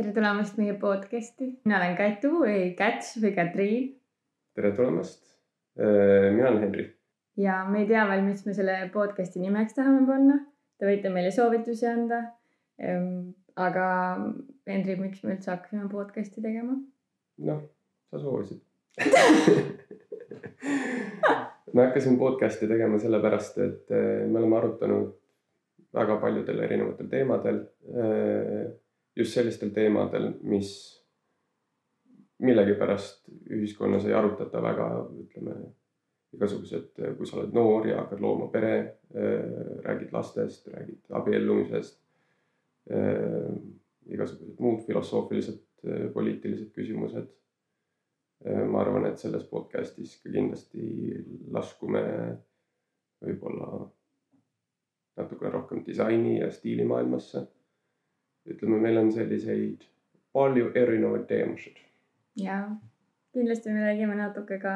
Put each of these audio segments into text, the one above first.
tere tulemast meie podcasti, mina olen Kätu või Käts või Katriin. tere tulemast. mina olen Henri. ja me ei tea veel, mis me selle podcasti nimeks tahame panna. Te võite meile soovitusi anda. aga Henri, miks me üldse hakkasime podcasti tegema? noh, sa soovisid me hakkasime podcast'i tegema sellepärast, et me oleme arutanud väga paljudel erinevatel teemadel just sellistel teemadel, mis millegipärast ühiskonnas ei arutata väga, ütleme, igasugused, kui sa oled noor ja hakkad looma pere, räägid lastest, räägid abiellumisest, igasugused muud filosoofilised, poliitilised küsimused. ma arvan, et selles podcast'is ka kindlasti laskume võib-olla natukene rohkem disaini ja stiilimaailmasse ütleme, meil on selliseid palju erinevaid teemasid. ja kindlasti me räägime natuke ka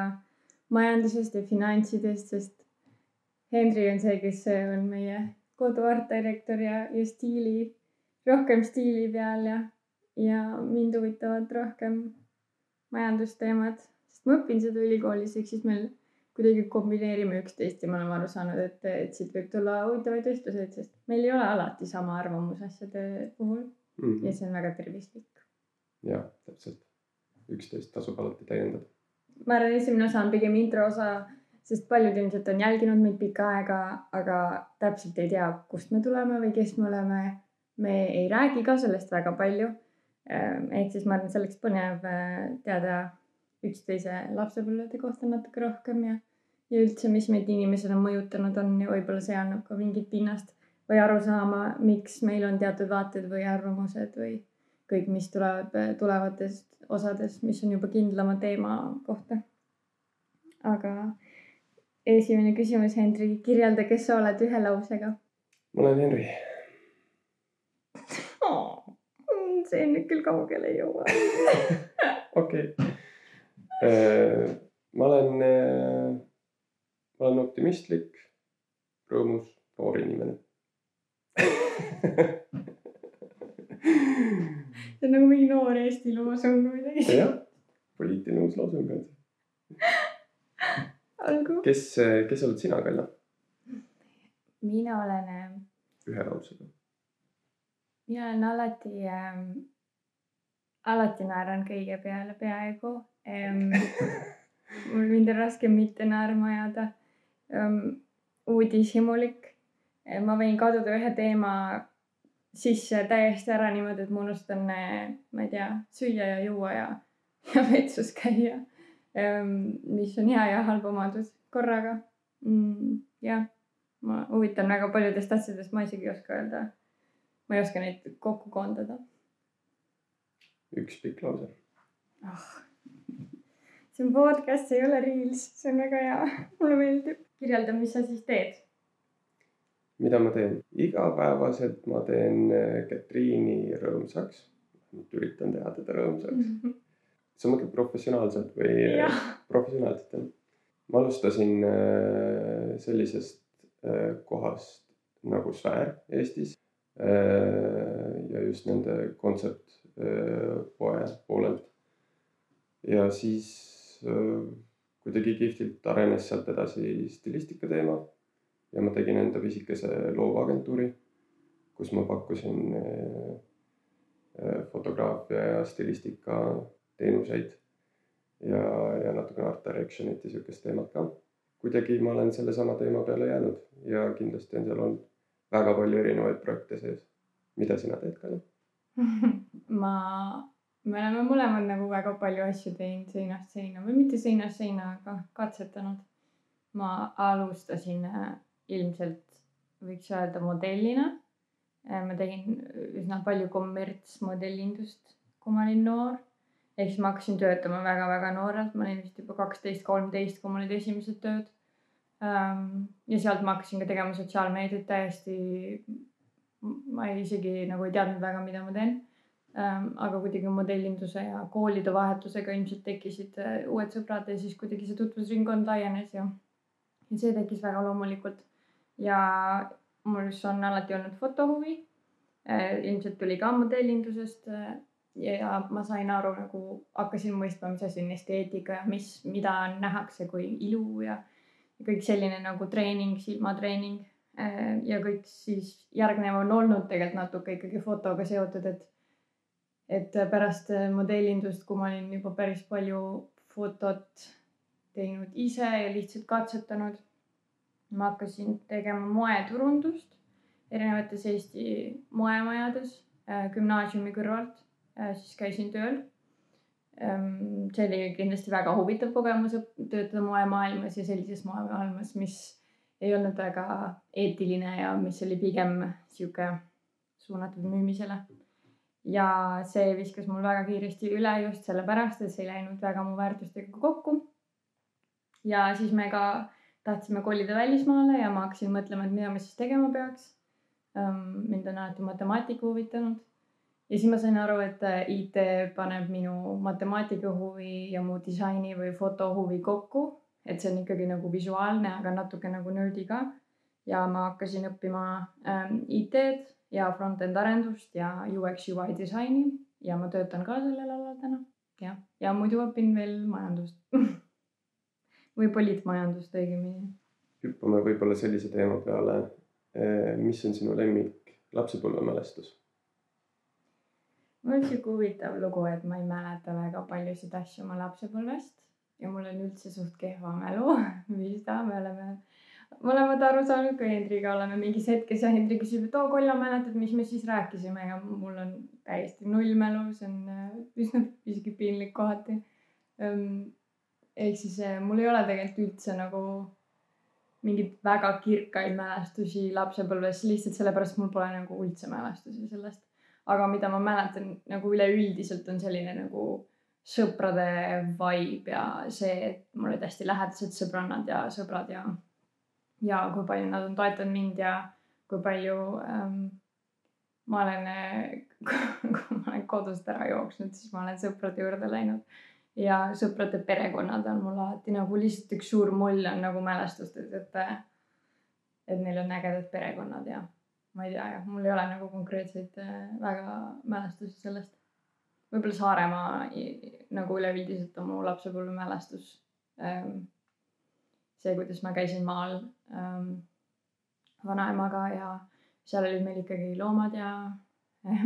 majandusest ja finantsidest, sest Henri on see, kes on meie kodu artdirektor ja, ja stiili, rohkem stiili peal ja, ja mind huvitavad rohkem majandusteemad, sest ma õpin seda ülikoolis, ehk siis meil kuidagi kombineerime üksteist ja me oleme aru saanud, et, et siit võib tulla huvitavaid vestluseid, sest meil ei ole alati sama arvamus asjade puhul mm. -hmm. ja see on väga tervislik. jah, täpselt. üksteist tasub alati täiendada. ma arvan, esimene osa on pigem intro osa, sest paljud ilmselt on jälginud meid pikka aega, aga täpselt ei tea, kust me tuleme või kes me oleme. me ei räägi ka sellest väga palju. Ehk siis ma arvan, see oleks põnev äh, teada üksteise lapsepõlvede kohta natuke rohkem ja, ja üldse, mis meid inimesena mõjutanud on ja võib-olla see annab ka mingit pinnast või aru saama, miks meil on teatud vaated või arvamused või kõik, mis tuleb tulevatest osades, mis on juba kindlama teema kohta. aga esimene küsimus, Hendrik, kirjelda, kes sa oled ühe lausega? ma olen Henri oh,. see nüüd küll kaugele ei jõua. okei Äh, ma olen, äh, ma olen optimistlik, rõõmus, noor inimene see on nagu mingi noor Eesti loosung või midagi. jah, poliitiline uus loosung on see. olgu. kes, kes oled sina, Kalja? mina olen. Äh, ühe lausega. mina olen alati ähm,, alati naeran kõige peale peaaegu ähm,. mul mind on raske mitte naerma ajada ähm,. uudishimulik. ma võin kaduda ühe teema sisse täiesti ära niimoodi, et ma unustan, ma ei tea, süüa ja juua ja, ja vetsus käia mis on hea ja halb omadus korraga mm,. jah, ma huvitan väga paljudest asjadest, ma isegi ei oska öelda. ma ei oska neid kokku koondada. üks pikk lause oh see on podcast, see ei ole reels, see on väga hea, mulle meeldib. kirjelda, mis sa siis teed? mida ma teen? igapäevaselt ma teen Katriini äh, rõõmsaks. üritan teha teda rõõmsaks mm. -hmm. sa mõtled professionaalselt või? professionaalselt jah. ma alustasin äh, sellisest äh, kohast nagu Sfäär Eestis. ja just nende kontsertpoe poolelt. ja siis Äh, kuidagi kihvtilt arenes sealt edasi stilistika teema ja ma tegin enda pisikese loovagentuuri, kus ma pakkusin äh, äh, fotograafia ja stilistika teenuseid ja, ja natukene art direction'it ja sihukest teemat ka. kuidagi ma olen sellesama teema peale jäänud ja kindlasti on seal olnud väga palju erinevaid projekte sees. mida sina teed, Kalle ma me oleme mõlemad nagu väga palju asju teinud seinast seina või mitte seinast seina, aga katsetanud. ma alustasin äh, ilmselt võiks öelda modellina. Äh, ma tegin üsna palju kommertsmodellindust, kui ma olin noor. ehk siis ma hakkasin töötama väga-väga noorelt, ma olin vist juba kaksteist, kolmteist, kui mul olid esimesed tööd. Ähm, ja sealt ma hakkasin ka tegema sotsiaalmeediat täiesti. ma isegi nagu ei teadnud väga, mida ma teen aga kuidagi modellinduse ja koolide vahetusega ilmselt tekkisid äh, uued sõbrad ja siis kuidagi see tutvusringkond laienes ja, ja see tekkis väga loomulikult. ja mul on alati olnud fotohuvi. Äh, ilmselt tuli ka modellindusest. Äh, ja ma sain aru nagu, hakkasin mõistma, mis asi on esteetika ja mis, mida nähakse kui ilu ja, kõik selline nagu treening, silmatreening. Ja kõik siis järgnev on olnud tegelikult natuke ikkagi fotoga seotud, et, et pärast modellindust, kui ma olin juba päris palju fotot teinud ise ja lihtsalt katsetanud, ma hakkasin tegema moeturundust erinevates Eesti moemajades äh, gümnaasiumi kõrvalt Äh, siis käisin tööl. Ehm, see oli kindlasti väga huvitav kogemus töötada moemaailmas ja sellises moemaailmas, mis ei olnud väga eetiline ja mis oli pigem sihuke suunatud müümisele. Ja see viskas mul väga kiiresti üle just sellepärast, et see ei läinud väga mu väärtustega kokku. ja siis me ka tahtsime kolida välismaale ja ma hakkasin mõtlema, et mida ma siis tegema peaks. Ehm, mind on alati matemaatika huvitanud ja siis ma sain aru, et äh, IT paneb minu matemaatika huvi ja mu disaini või foto huvi kokku. et see on ikkagi nagu visuaalne, aga natuke nagu nördi ka. ja ma hakkasin õppima ähm, IT-d ja front-end arendust ja UX UI disaini ja ma töötan ka sellel alal täna. jah, ja muidu õpin veel majandust või poliitmajandust õigemini. hüppame võib-olla sellise teema peale. Äh, mis on sinu lemmik lapsepõlvemälestus? mul on sihuke huvitav lugu, et ma ei mäleta väga paljusid asju oma lapsepõlvest ja mul on üldse suht kehva mälu vista, me oleme mõlemad aru saanud, kui Hendriga oleme mingis hetkes ja Hendrik küsib, et oo Kolja, mäletad, mis me siis rääkisime ja mul on täiesti nullmälu, see on äh, üsna isegi piinlik kohati. Ehm, ehk siis äh, mul ei ole tegelikult üldse nagu mingeid väga kirkaid mälestusi lapsepõlves lihtsalt sellepärast, mul pole nagu üldse mälestusi sellest aga mida ma mäletan nagu üleüldiselt on selline nagu sõprade vibe ja see, et mul olid hästi lähedased sõbrannad ja sõbrad ja, ja kui palju nad on toetanud mind ja kui palju ähm, ma olen kui ma olen kodust ära jooksnud, siis ma olen sõprade juurde läinud ja sõprade perekonnad on mul alati nagu lihtsalt üks suur mull on nagu mälestustes, et, et neil on ägedad perekonnad ja ma ei tea jah, mul ei ole nagu konkreetseid äh, väga mälestusi sellest. võib-olla Saaremaa nagu üleüldiselt on mu lapsepõlvemälestus. Ähm, see, kuidas ma käisin maal ähm, vanaemaga ja seal olid meil ikkagi loomad ja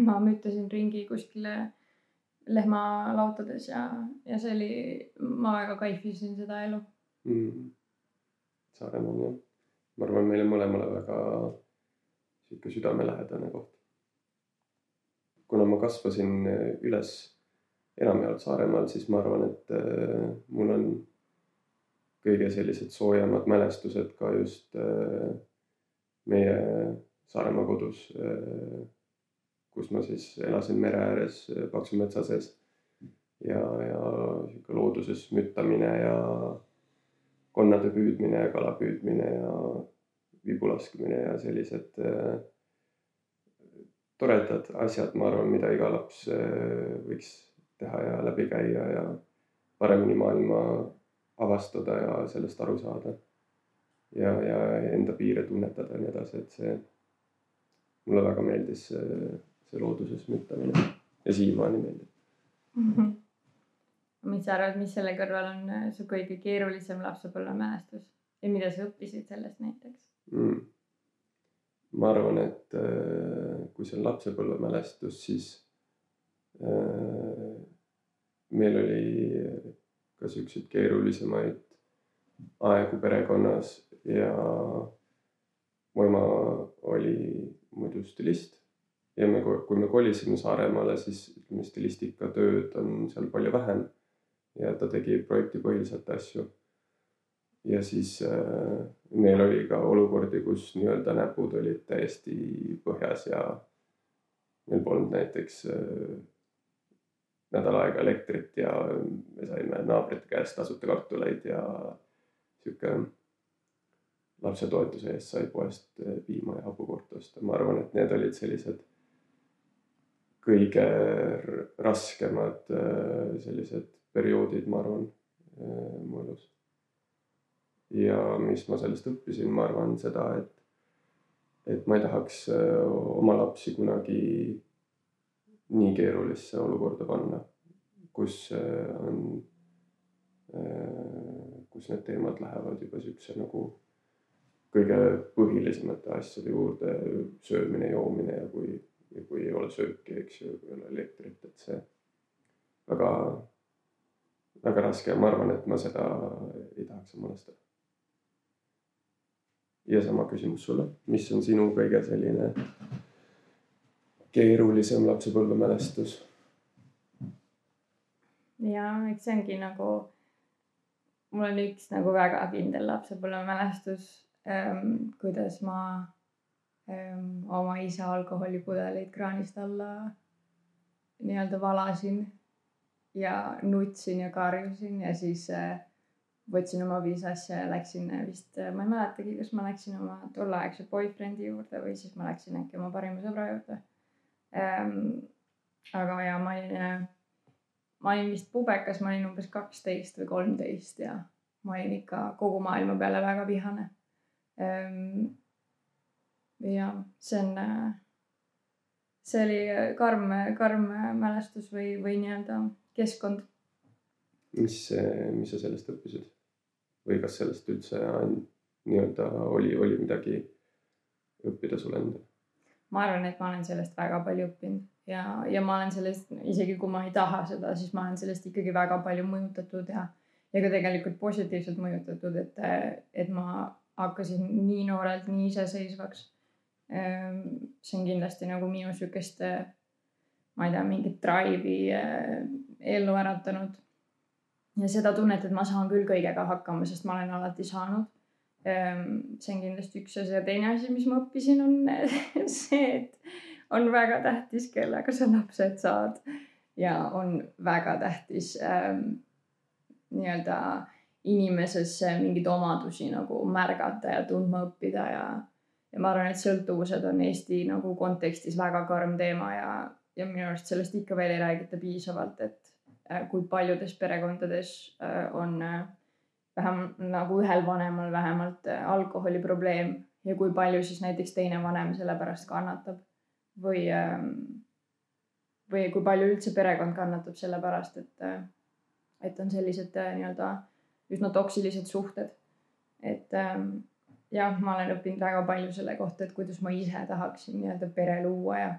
ma müttasin ringi kuskile lehmalautades ja, ja see oli, ma väga kaifisin seda elu. Mm.. Saaremaa on jah, ma arvan, meile mõlemale väga sihuke südamelähedane koht. kuna ma kasvasin üles enamjaolt Saaremaal, siis ma arvan, et eh, mul on kõige sellised soojemad mälestused ka just eh, meie Saaremaa kodus, kus ma siis elasin mere ääres paksu metsa sees. Ja, ja sihuke looduses müttamine ja konnade püüdmine ja kala püüdmine ja vibu laskmine ja sellised äh, toredad asjad, ma arvan, mida iga laps äh, võiks teha ja läbi käia ja paremini maailma avastada ja sellest aru saada. ja, ja enda piire tunnetada ja nii edasi, et see mulle väga meeldis see, see looduses müttamine ja siiamaani meeldib mm. -hmm. mis sa arvad, mis selle kõrval on äh, su kõige keerulisem lapsepõlvemälestus ja mida sa õppisid sellest näiteks? mm.. ma arvan, et äh, kui see on lapsepõlvemälestus, siis äh, meil oli ka siukseid keerulisemaid aegu perekonnas ja mu ema oli muidu stilist ja me, kui me kolisime Saaremaale, siis ütleme, stilistikatööd on seal palju vähem. ja ta tegi projektipõhiselt asju ja siis äh, meil oli ka olukordi, kus nii-öelda näpud olid täiesti põhjas ja meil polnud näiteks äh, nädal aega elektrit ja me saime naabrite käest tasuta kartuleid ja sihuke lapsetoetuse eest sai poest äh, piima ja hapukoort osta. ma arvan, et need olid sellised kõige raskemad äh, sellised perioodid, ma arvan, äh, mu elus ja mis ma sellest õppisin, ma arvan seda, et, et ma ei tahaks oma lapsi kunagi nii keerulisse olukorda panna, kus on, kus need teemad lähevad juba siukse nagu kõige põhilisemate asjade juurde, söömine, joomine ja kui, ja kui ei ole sööki, eks ju, kui ei ole elektrit, et see väga, väga raske ja ma arvan, et ma seda ei tahaks mõnestada. ja sama küsimus sulle, mis on sinu kõige selline keerulisem lapsepõlvemälestus? ja eks see ongi nagu, mul on üks nagu väga kindel lapsepõlvemälestus ähm,, kuidas ma ähm, oma isa alkoholipudeleid kraanist alla nii-öelda valasin ja nutsin ja karjusin ja siis äh, võtsin oma viis asja ja läksin äh, vist, äh, ma ei mäletagi, kas ma läksin oma tolleaegse boyfriend'i juurde või siis ma läksin äkki oma parima sõbra juurde. Aga ja ma olin, ma olin vist pubekas, ma olin umbes kaksteist või kolmteist ja ma olin ikka kogu maailma peale väga vihane ähm,. ja see on, see oli karm, karm mälestus või, või nii-öelda keskkond. mis, mis sa sellest õppisid või kas sellest üldse nii-öelda oli, oli midagi õppida sul endal? Ma arvan, et ma olen sellest väga palju õppinud ja, ja ma olen sellest, isegi kui ma ei taha seda, siis ma olen sellest ikkagi väga palju mõjutatud ja, ja ka tegelikult positiivselt mõjutatud, et, et ma hakkasin nii noorelt nii iseseisvaks. Ehm, see on kindlasti nagu minu sihukest, ma ei tea, mingit drive'i ellu äratanud. ja seda tunnet, et ma saan küll kõigega hakkama, sest ma olen alati saanud. Ehm, see on kindlasti üks asi. Ja teine asi, mis ma õppisin, on see, et on väga tähtis, kellega sa lapsed saad. Ja on väga tähtis ähm, nii-öelda inimeses mingeid omadusi nagu märgata ja tundma õppida ja, ja ma arvan, et sõltuvused on Eesti nagu kontekstis väga karm teema ja, ja minu arust sellest ikka veel ei räägita piisavalt, et Äh, kui paljudes perekondades äh, on äh, vähem nagu ühel vanemal vähemalt alkoholiprobleem ja kui palju siis näiteks teine vanem selle pärast kannatab või, ähm, või kui palju üldse perekond kannatab selle pärast, et, et on sellised nii-öelda üsna toksilised suhted. et ähm, jah, ma olen õppinud väga palju selle kohta, et kuidas ma ise tahaksin nii-öelda pere luua ja,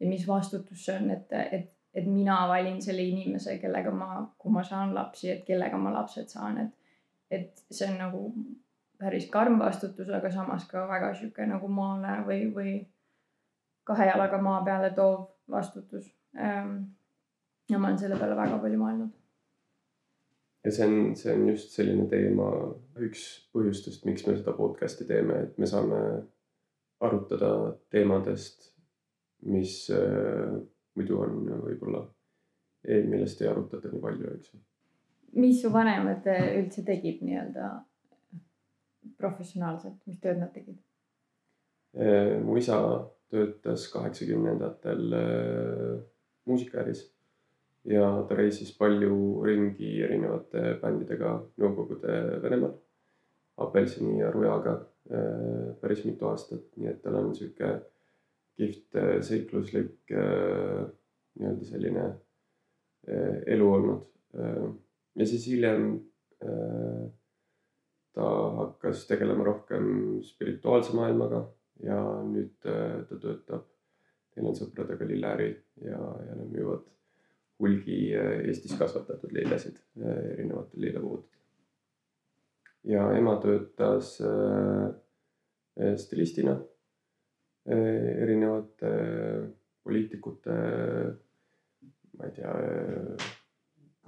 ja mis vastutus see on, et, et et mina valin selle inimese, kellega ma, kui ma saan lapsi, et kellega ma lapsed saan, et, et see on nagu päris karm vastutus, aga samas ka väga sihuke nagu maale või, või kahe jalaga maa peale toov vastutus. Ehm, ja ma olen selle peale väga palju mõelnud. ja see on, see on just selline teema, üks põhjustest, miks me seda podcast'i teeme, et me saame arutada teemadest, mis muidu on võib-olla, millest ei arutata nii palju, eks ju. Mis su vanemad äh, üldse tegid nii-öelda professionaalselt, mis tööd nad tegid? Äh, mu isa töötas kaheksakümnendatel äh, muusikaäris ja ta reisis palju ringi erinevate bändidega Nõukogude Venemaal, Apelsini ja Rujaga päris mitu aastat, nii et tal on sihuke kihvt seikluslik nii-öelda selline elu olnud. Ja siis hiljem ta hakkas tegelema rohkem spirituaalse maailmaga ja nüüd ta töötab, neil on sõpradega lilleäri ja, ja nad müüvad hulgi Eestis kasvatatud lillesid erinevatel lillepoodidel. ja ema töötas stilistina Eh, erinevate poliitikute, ma ei tea,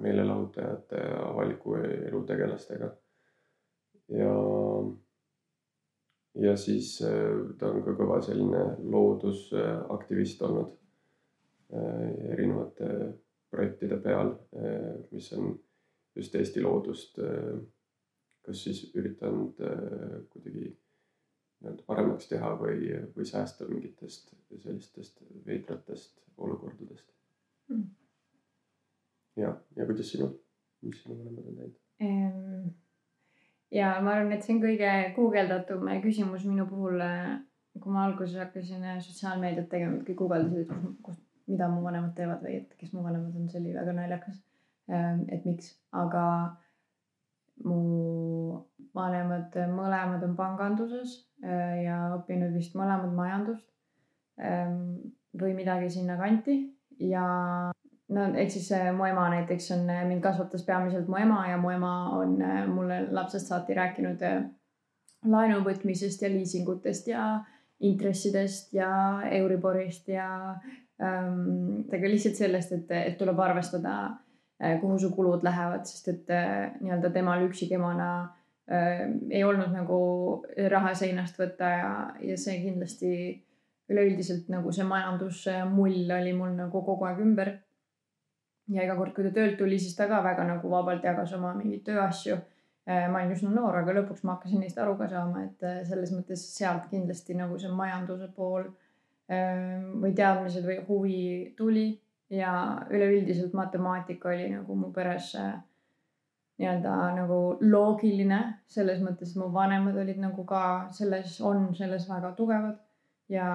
meelelahutajate, avaliku elu tegelastega. ja, ja siis ta on ka kõva selline loodusaktivist olnud erinevate projektide peal, mis on just Eesti loodust kas siis üritanud kuidagi nii-öelda paremaks teha või, või säästa mingitest sellistest veidratest olukordadest mm.. Ja, ja kuidas sinu, mis sinu vanemad on teinud? ja ma arvan, et see on kõige guugeldatum küsimus minu puhul. kui ma alguses hakkasin sotsiaalmeediat tegema, kõik guugeldasid, kus, kus, mida mu vanemad teevad või et kes mu vanemad on, see oli väga naljakas. et miks, aga mu vanemad mõlemad on panganduses ja õppinud vist mõlemad majandust või midagi sinnakanti ja no ehk siis mu ema näiteks on, mind kasvatas peamiselt mu ema ja mu ema on mulle lapsest saati rääkinud laenu võtmisest ja liisingutest ja intressidest ja Euriborist ja ähm, aga lihtsalt sellest, et, et tuleb arvestada, kuhu su kulud lähevad, sest et äh, nii-öelda temal üksikemana äh, ei olnud nagu raha seinast võtta ja, ja see kindlasti üleüldiselt nagu see majandusmull oli mul nagu kogu aeg ümber. Ja iga kord, kui ta töölt tuli, siis ta ka väga nagu vabalt jagas oma mingeid tööasju. Äh, ma olin üsna noor, aga lõpuks ma hakkasin neist aru ka saama, et äh, selles mõttes sealt kindlasti nagu see majanduse pool ähm, või teadmised või huvi tuli. Ja üleüldiselt matemaatika oli nagu mu peres äh, nii-öelda nagu loogiline. Selles mõttes, et mu vanemad olid nagu ka selles, on selles väga tugevad. Ja,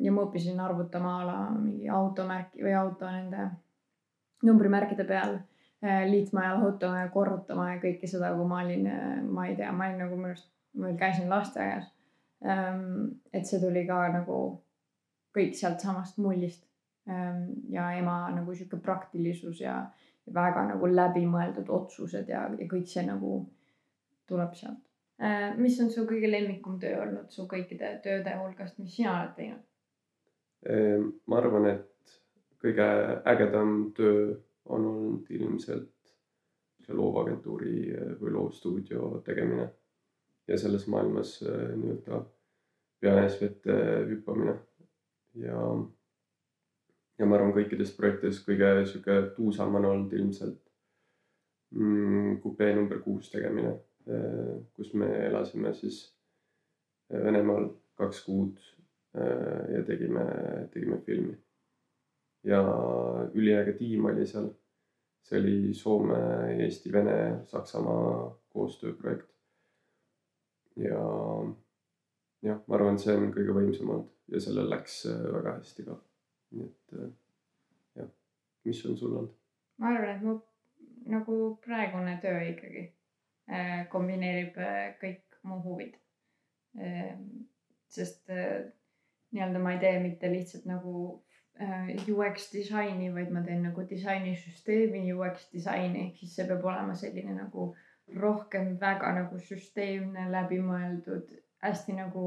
ja ma õppisin arvutama a la mingi automärki või auto nende numbrimärkide peal, äh, liitma ja lahutama ja korrutama ja kõike seda, kui ma olin, äh, ma ei tea, ma olin nagu minu arust, ma veel käisin lasteaias. Ähm, et see tuli ka nagu kõik sealtsamast mullist. Ähm, ja ema nagu sihuke praktilisus ja väga nagu läbimõeldud otsused ja, ja kõik see nagu tuleb sealt Äh, mis on su kõige lemmikum töö olnud su kõikide tööde hulgast, mis sina oled teinud? Ma arvan, et kõige ägedam töö on olnud ilmselt see loovagentuuri äh, või loovstuudio tegemine ja selles maailmas äh, nii-öelda pea ees vette hüppamine. ja, ja ma arvan, kõikides projektides kõige sihuke tuusam on olnud ilmselt mm, kupee number kuus tegemine Äh, kus me elasime siis Venemaal kaks kuud ja tegime, tegime filmi. Ja üliäge tiim oli seal. see oli Soome, Eesti, Vene, Saksamaa koostööprojekt. ja jah, ma arvan, see on kõige võimsam olnud ja sellel läks väga hästi ka. nii et jah, mis on sul olnud? ma arvan, et mu nagu praegune töö ikkagi Äh, kombineerib äh, kõik mu huvid. Sest äh, nii-öelda ma ei tee mitte lihtsalt nagu UX disaini, vaid ma teen nagu disainisüsteemi UX disaini, ehk siis see peab olema selline nagu rohkem väga nagu süsteemne, läbimõeldud, hästi nagu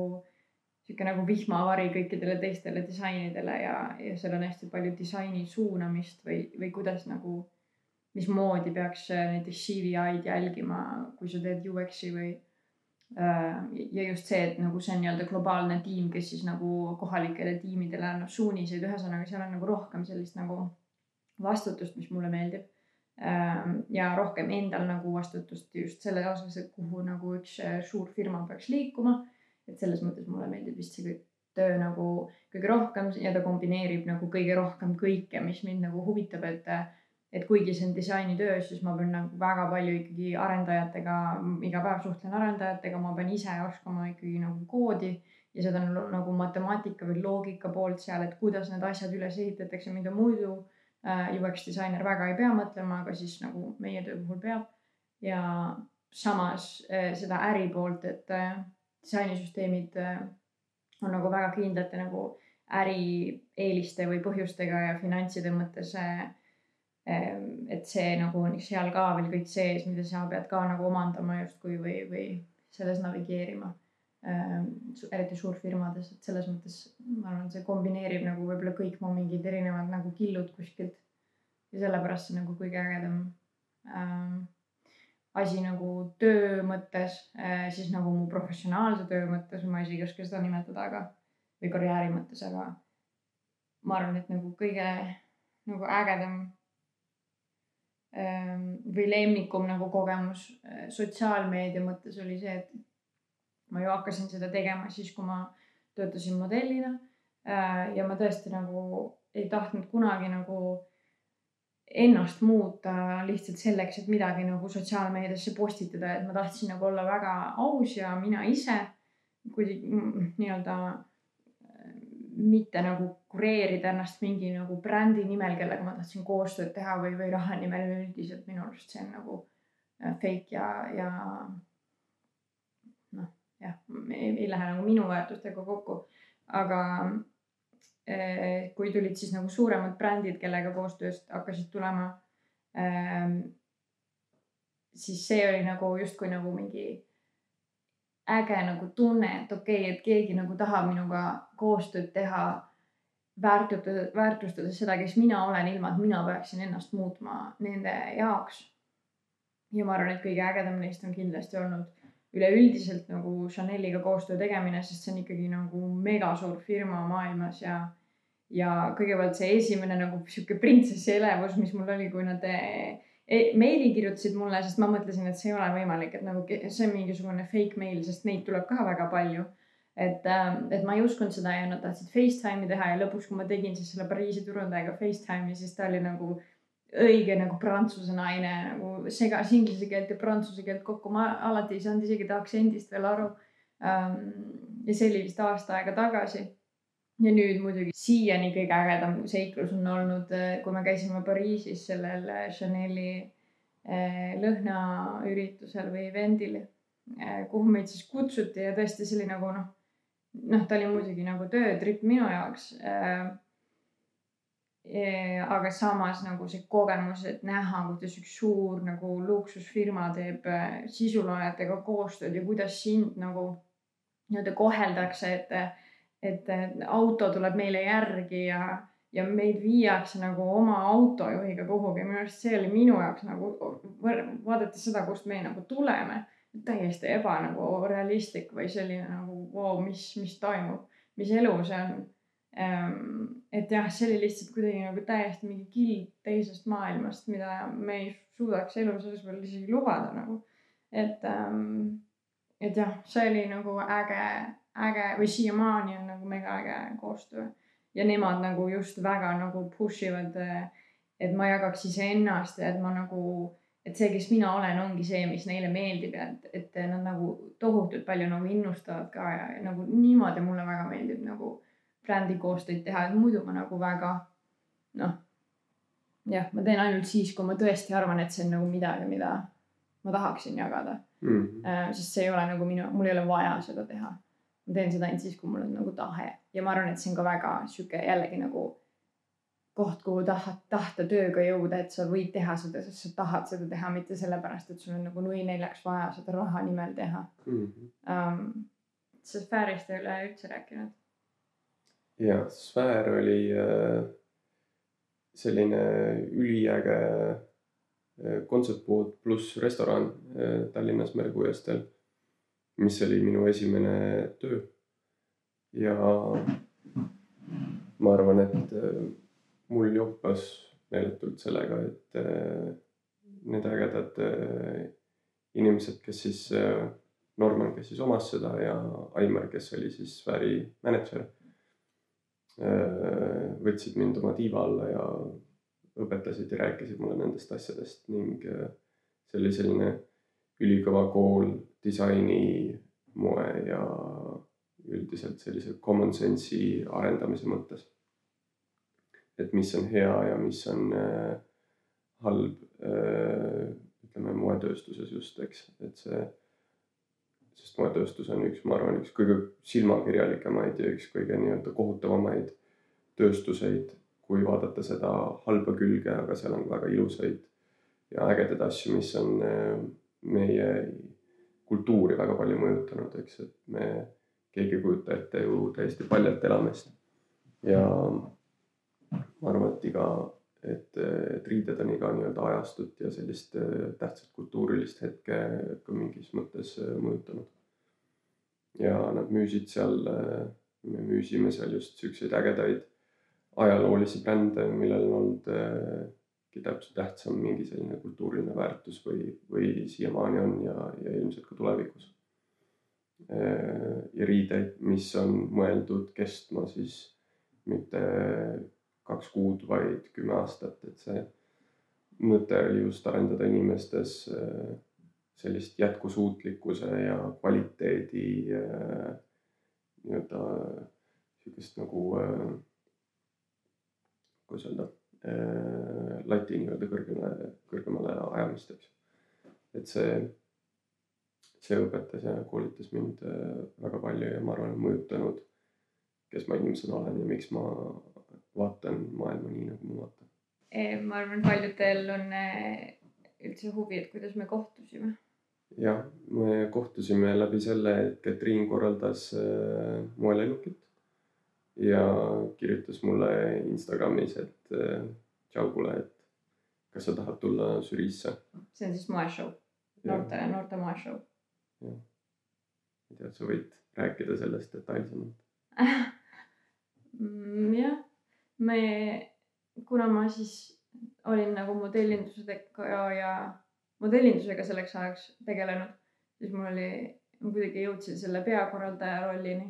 sihuke nagu vihmavari kõikidele teistele disainidele ja, ja seal on hästi palju disaini suunamist või, või kuidas nagu mismoodi peaks äh, näiteks CVI-d jälgima, kui sa teed UX-i või äh, ja just see, et nagu see on nii-öelda globaalne tiim, kes siis nagu kohalikele tiimidele annab suuniseid, ühesõnaga seal on nagu rohkem sellist nagu vastutust, mis mulle meeldib. Ähm, ja rohkem endal nagu vastutust just selle osas, et kuhu nagu üks äh, suur firma peaks liikuma. et selles mõttes mulle meeldib vist see kõik töö nagu kõige rohkem ja ta kombineerib nagu kõige rohkem kõike, mis mind nagu huvitab, et et kuigi see on disainitöö, siis ma pean nagu väga palju ikkagi arendajatega, iga päev suhtlen arendajatega, ma pean ise oskama ikkagi nagu koodi ja seda nagu matemaatika või loogika poolt seal, et kuidas need asjad üles ehitatakse, mida muidu äh, UX disainer väga ei pea mõtlema, aga siis nagu meie töö puhul peab. ja samas äh, seda äri poolt, et äh, disainisüsteemid äh, on nagu väga kindlate nagu ärieeliste või põhjustega ja finantside mõttes äh, et see nagu on seal ka veel kõik sees, mida sa pead ka nagu omandama justkui või, või selles navigeerima. Eriti suurfirmades, et selles mõttes ma arvan, see kombineerib nagu võib-olla kõik mu mingid erinevad nagu killud kuskilt. ja sellepärast see nagu kõige ägedam ähm, asi nagu töö mõttes äh,, siis nagu mu professionaalse töö mõttes, ma isegi ei oska seda nimetada, aga või karjääri mõttes, aga ma arvan, et nagu kõige nagu ägedam või lemmikum nagu kogemus eh, sotsiaalmeedia mõttes oli see, et ma ju hakkasin seda tegema siis, kui ma töötasin modellina. Eh, ja ma tõesti nagu ei tahtnud kunagi nagu ennast muuta lihtsalt selleks, et midagi nagu sotsiaalmeediasse postitada, et ma tahtsin nagu olla väga aus ja mina ise. kuidagi nii-öelda mitte nagu kureerida ennast mingi nagu brändi nimel, kellega ma tahtsin koostööd teha või, või raha nimel üldiselt minu arust see on nagu äh, fake ja, ja noh, jah, ei, ei lähe nagu minu väärtustega kokku. aga eh, kui tulid siis nagu suuremad brändid, kellega koostööst hakkasid tulema eh,, siis see oli nagu justkui nagu mingi äge nagu tunne, et okei okay,, et keegi nagu tahab minuga koostööd teha, väärtustada, väärtustades seda, kes mina olen, ilma et mina peaksin ennast muutma nende jaoks. ja ma arvan, et kõige ägedam neist on kindlasti olnud üleüldiselt nagu Chaneliga koostöö tegemine, sest see on ikkagi nagu megasuur firma maailmas ja ja kõigepealt see esimene nagu sihuke printsessi elevus, mis mul oli, kui nad meili kirjutasid mulle, sest ma mõtlesin, et see ei ole võimalik, et nagu see on mingisugune fake meil, sest neid tuleb ka väga palju. et, ähm, et ma ei uskunud seda ja nad tahtsid Facetime'i teha ja lõpuks, kui ma tegin siis selle Pariisi turundajaga Facetime'i, siis ta oli nagu õige nagu prantsuse naine nagu segas inglise keelt ja prantsuse keelt kokku, ma alati ei saanud isegi ta aktsendist veel aru. Ähm, ja see oli vist aasta aega tagasi ja nüüd muidugi siiani kõige ägedam seiklus on olnud, äh, kui me käisime Pariisis sellel äh, Chanel'i äh, lõhnaüritusel või event'il, kuhu meid siis kutsuti ja tõesti see oli nagu noh, noh, ta oli muidugi nagu töötripp minu jaoks. aga samas nagu see kogemus, et näha, kuidas üks suur nagu luksusfirma teeb sisuloojatega koostööd ja kuidas sind nagu nii-öelda koheldakse, et et auto tuleb meile järgi ja, ja meid viiakse nagu oma autojuhiga kuhugi. minu arust see oli minu jaoks nagu vaadates seda, kust me nagu tuleme, täiesti eba nagu realistlik või selline nagu wow,, mis, mis toimub, mis elu see on. Ehm, et jah, see oli lihtsalt kuidagi nagu täiesti mingi kild teisest maailmast, mida me ei suudaks elu selles veel isegi lubada nagu. et, ehm, et jah, see oli nagu äge äge või siiamaani on nagu mega äge koostöö. ja nemad nagu just väga nagu push ivad, et ma jagaks iseennast ja et ma nagu, et see, kes mina olen, ongi see, mis neile meeldib ja et, et nad nagu tohutult palju nagu innustavad ka ja, ja nagu niimoodi mulle väga meeldib nagu brändi koostööd teha, et muidu ma nagu väga noh, jah, ma teen ainult siis, kui ma tõesti arvan, et see on nagu midagi, mida ma tahaksin jagada mm. -hmm. sest see ei ole nagu minu, mul ei ole vaja seda teha ma teen seda ainult siis, kui mul on nagu tahe ja ma arvan, et see on ka väga sihuke jällegi nagu koht, kuhu tahad, tahta tööga jõuda, et sa võid teha seda, sest sa tahad seda teha, mitte sellepärast, et sul on nagu nui neljaks vaja seda raha nimel teha mm. -hmm. Um, sa sfäärist ei ole üldse rääkinud. ja sfäär oli äh, selline üliäge äh, kontsertpood pluss restoran äh, Tallinnas Merekuiestel mis oli minu esimene töö. ja ma arvan, et äh, mul joppas meeletult sellega, et äh, need ägedad äh, inimesed, kes siis, Norman, kes siis omas seda ja Aimar, kes oli siis sfääri mänedžer, võtsid mind oma tiiva alla ja õpetasid ja rääkisid mulle nendest asjadest ning see oli selline ülikõva kool disaini, moe ja üldiselt sellise common sense'i arendamise mõttes. et mis on hea ja mis on äh, halb äh,, ütleme moetööstuses just, eks, et see, sest moetööstus on üks, ma arvan, üks kõige silmakirjalikemaid ja üks kõige nii-öelda kohutavamaid tööstuseid, kui vaadata seda halba külge, aga seal on väga ilusaid ja ägedaid asju, mis on äh, meie kultuuri väga palju mõjutanud, eks, et me, keegi ei kujuta ette ju täiesti paljalt elamist. ja ma arvan, et iga, et, et riided on iga nii-öelda ajastut ja sellist äh, tähtsat kultuurilist hetke ka mingis mõttes äh, mõjutanud. ja nad müüsid seal, äh, me müüsime seal just siukseid ägedaid ajaloolisi brände, millel on olnud täpselt tähtsam mingi selline kultuuriline väärtus või, või siiamaani on ja, ja ilmselt ka tulevikus. ja riideid, mis on mõeldud kestma siis mitte kaks kuud, vaid kümme aastat, et see mõte oli just arendada inimestes äh, sellist jätkusuutlikkuse ja kvaliteedi äh, nii-öelda sihukest nagu äh,, kuidas öelda äh,, lati nii-öelda kõrgemale, kõrgemale ajamist, eks. et see, see õpetas ja koolitas mind äh, väga palju ja ma arvan, mõjutanud, kes ma inimesena olen ja miks ma vaatan maailma nii, nagu ma vaatan. ma arvan, paljudel on äh, üldse huvi, et kuidas me kohtusime jah, me kohtusime läbi selle, et Katriin korraldas äh, moelennukit ja kirjutas mulle Instagramis, et äh, tšau kuule, et kas sa tahad tulla žüriisse. see on siis moeshow, noortele, noorte moeshow. jah, ma ei tea, sa võid rääkida sellest detailsemalt. Mm, jah, me, kuna ma siis olin nagu modellindusega ja, ja modellindusega selleks ajaks tegelenud, siis mul oli, ma kuidagi jõudsin selle peakorraldaja rollini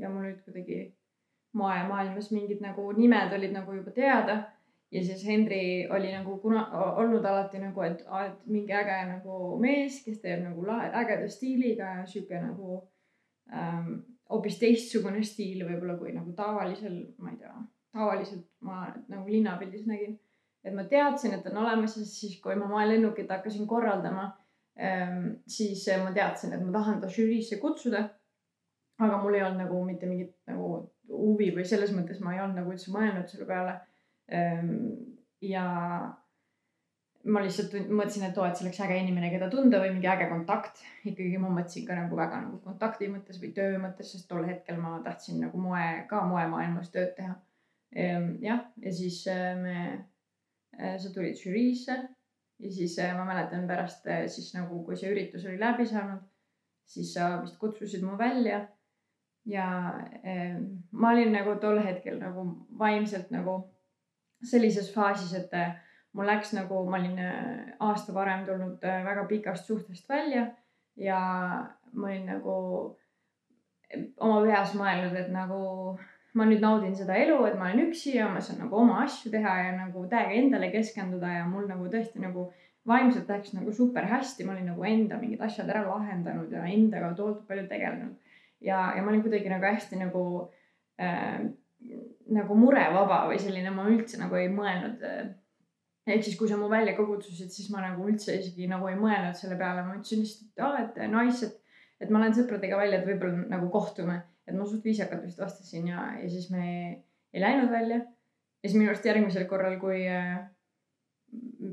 ja mul olid kuidagi moemaailmas mingid nagu nimed olid nagu juba teada. ja siis Henri oli nagu kuna olnud alati nagu, et, et mingi äge nagu mees, kes teeb nagu lahe, ägeda stiiliga ja sihuke nagu ähm, hoopis teistsugune stiil võib-olla kui nagu tavalisel, ma ei tea, tavaliselt ma nagu linnapildis nägin et ma teadsin, et on olemas ja siis, kui ma moelennukit hakkasin korraldama, ehm, siis ma teadsin, et ma tahan ta žüriisse kutsuda. aga mul ei olnud nagu mitte mingit nagu huvi või selles mõttes ma ei olnud nagu üldse mõelnud selle peale. Ehm, ja ma lihtsalt mõtlesin, et oo, et see oleks äge inimene, keda tunda või mingi äge kontakt. ikkagi ma mõtlesin ka nagu väga nagu kontakti mõttes või töö mõttes, sest tol hetkel ma tahtsin nagu moe, ka moemaailmas tööd teha. Ehm, jah, ja siis äh, me Äh, sa tulid žüriisse ja siis äh, ma mäletan pärast siis nagu, kui see üritus oli läbi saanud, siis sa vist kutsusid mu välja. Ja äh, ma olin nagu tol hetkel nagu vaimselt nagu sellises faasis, et mul läks nagu, ma olin aasta varem tulnud väga pikast suhtest välja ja ma olin nagu oma peas mõelnud, et nagu ma nüüd naudin seda elu, et ma olen üksi ja ma saan nagu oma asju teha ja nagu täiega endale keskenduda ja mul nagu tõesti nagu vaimselt läks nagu super hästi, ma olin nagu enda mingid asjad ära lahendanud ja endaga tohutult palju tegelenud. Ja, ja ma olin kuidagi nagu hästi nagu äh,, nagu murevaba või selline, ma üldse nagu ei mõelnud äh, ehk siis, kui sa mu välja kutsusid, siis ma nagu üldse isegi nagu ei mõelnud selle peale, ma ütlesin lihtsalt, et aa, et nice, et, et ma lähen sõpradega välja, et võib-olla nagu kohtume et ma suht viisakalt vist vastasin ja, ja siis me ei läinud välja. ja siis minu arust järgmisel korral, kui äh,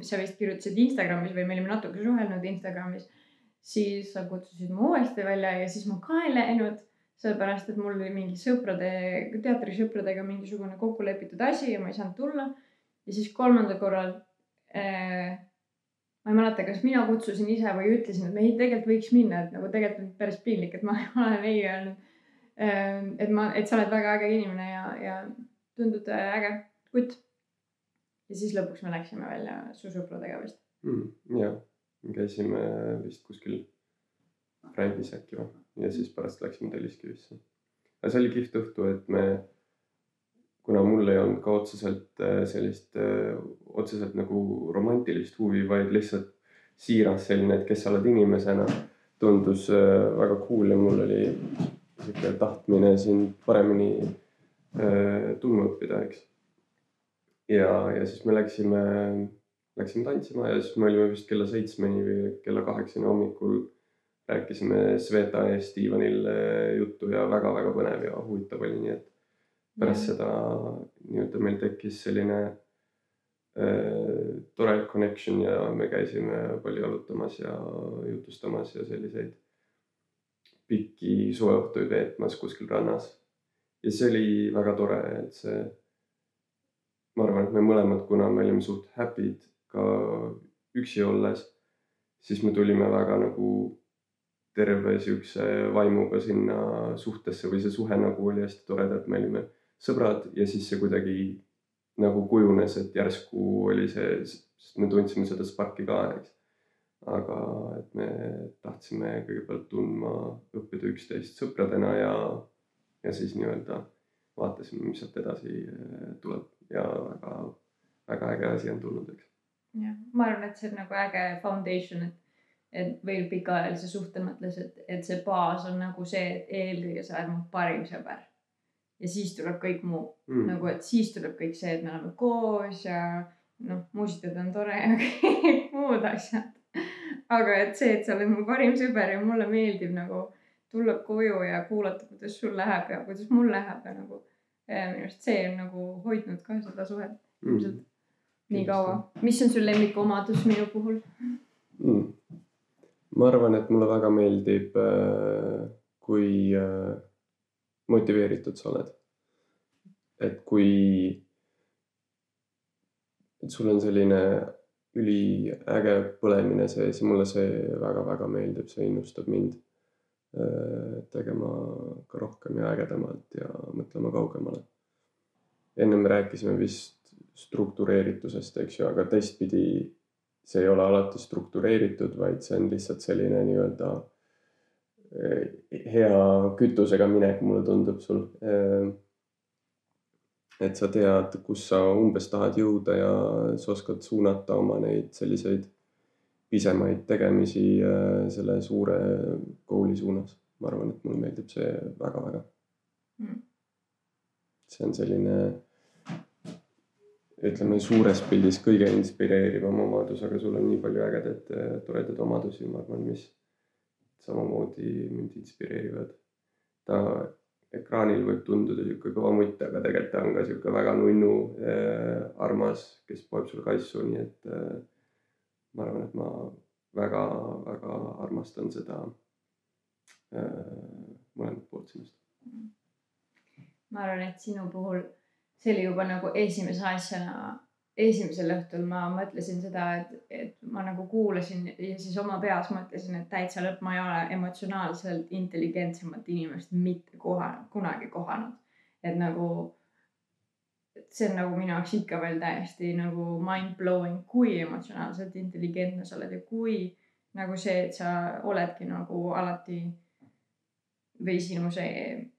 sa vist kirjutasid Instagramis või me olime natuke suhelnud Instagramis, siis sa kutsusid mu uuesti välja ja siis ma ka ei läinud, sellepärast et mul oli mingi sõprade, teatrisõpradega mingisugune kokku lepitud asi ja ma ei saanud tulla. ja siis kolmandal korral äh, ma ei mäleta, kas mina kutsusin ise või ütlesin, et me ei, tegelikult võiks minna, et nagu tegelikult on päris piinlik, et ma olen ei öelnud Ehm, et ma, et sa oled väga äge inimene ja, ja tundud äh, äge kutt. ja siis lõpuks me läksime välja su sõpradega vist mm,. jah, käisime vist kuskil Frängis äkki või ja siis pärast läksime Telliskivisse. aga see oli kihvt õhtu, et me, kuna mul ei olnud ka otseselt äh, sellist äh, otseselt nagu romantilist huvi, vaid lihtsalt siiras selline, et kes sa oled inimesena, tundus väga cool ja mul oli sihuke tahtmine sind paremini äh, tundma õppida, eks. ja, ja siis me läksime, läksime tantsima ja siis me olime vist kella seitsmeni või kella kaheksani hommikul. rääkisime Sveta ees diivanil äh, juttu ja väga-väga põnev ja huvitav oli, nii et pärast ja. seda nii-öelda meil tekkis selline äh, tore connection ja me käisime palju jalutamas ja jutustamas ja selliseid pikki suveõhtuid veetmas kuskil rannas. ja see oli väga tore, et see, ma arvan, et me mõlemad, kuna me olime suht happy'd ka üksi olles, siis me tulime väga nagu terve siukse vaimuga sinna suhtesse või see suhe nagu oli hästi tore, et me olime sõbrad ja siis see kuidagi nagu kujunes, et järsku oli see, sest me tundsime seda sparki ka, eks aga et me tahtsime kõigepealt tundma, õppida üksteist sõpradena ja, ja siis nii-öelda vaatasime, mis sealt edasi eh, tuleb ja väga, väga äge asi on tulnud, eks. Jah, ma arvan, et see on nagu äge foundation, et, et veel pikaajalise suhte mõttes, et, et see baas on nagu see, et eelkõige sa oled mu parim sõber. ja siis tuleb kõik muu mm. nagu, et siis tuleb kõik see, et me oleme koos ja noh, muusikud on tore ja kõik muud asjad. aga et see, et sa oled mu parim sõber ja mulle meeldib nagu tulla koju ja kuulata, kuidas sul läheb ja kuidas mul läheb ja nagu minu arust see on nagu hoidnud ka seda suhet ilmselt mm. Nii kaua. mis on sul lemmikomadus minu puhul mm.? ma arvan, et mulle väga meeldib, äh, kui äh, motiveeritud sa oled. et kui, et sul on selline üliäge põlemine sees ja mulle see väga-väga meeldib, see innustab mind äh, tegema ka rohkem ja ägedamalt ja mõtlema kaugemale. ennem rääkisime vist struktureeritusest, eks ju, aga teistpidi see ei ole alati struktureeritud, vaid see on lihtsalt selline nii-öelda eh, hea kütusega minek, mulle tundub sul. Eh, et sa tead, kus sa umbes tahad jõuda ja sa oskad suunata oma neid selliseid pisemaid tegemisi eh, selle suure goal'i suunas. ma arvan, et mulle meeldib see väga-väga mm.. see on selline ütleme suures pildis kõige inspireerivam omadus, aga sul on nii palju ägedaid toredaid omadusi, ma arvan, mis samamoodi mind inspireerivad. ta ekraanil võib tunduda sihuke kõva mutt, aga tegelikult ta on ka sihuke väga nunnu äh,, armas, kes poeb sul kassu, nii et äh, ma arvan, et ma väga-väga armastan seda äh, mõlemat poolt sinust. ma arvan, et sinu puhul see oli juba nagu esimese asjana, esimesel õhtul ma mõtlesin seda, et, et ma nagu kuulasin ja siis oma peas mõtlesin, et täitsa lõpp, ma ei ole emotsionaalselt intelligentsemat inimest mitte koha, kunagi kohanud. et nagu, see on nagu minu jaoks ikka veel täiesti nagu mind blowing, kui emotsionaalselt intelligentne sa oled ja kui nagu see, et sa oledki nagu alati või sinu see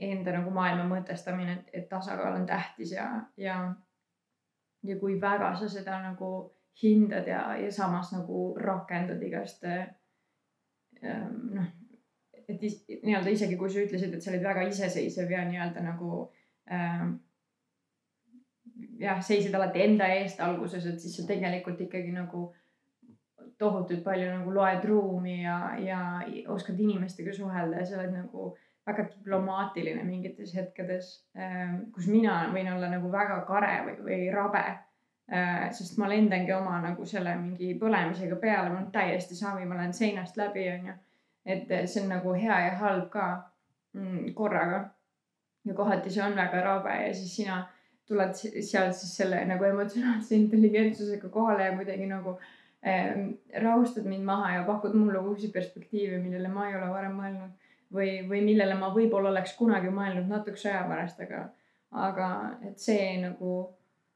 enda nagu maailma mõtestamine, et, et tasakaal on tähtis ja, ja, ja kui väga sa seda nagu hindad ja, ja samas nagu rakendad igast ähm, noh, et nii-öelda isegi kui sa ütlesid, et sa olid väga iseseisev ja nii-öelda nagu ähm, jah, seisid alati enda eest alguses, et siis sa tegelikult ikkagi nagu tohutult palju nagu loed ruumi ja, ja oskad inimestega suhelda ja sa oled nagu äh, väga diplomaatiline mingites hetkedes, ähm, kus mina võin olla nagu väga kare või, või rabe. Äh, sest ma lendangi oma nagu selle mingi põlemisega peale, mul on täiesti savi, ma lähen seinast läbi, onju. et see on nagu hea ja halb ka mm, korraga. ja kohati see on väga rabe ja siis sina tuled seal siis selle nagu emotsionaalse intelligentsusega kohale ja kuidagi nagu äh, rahustad mind maha ja pakud mulle uusi perspektiive, millele ma ei ole varem mõelnud või, või millele ma võib-olla oleks kunagi mõelnud natukese aja pärast, aga, aga et see nagu,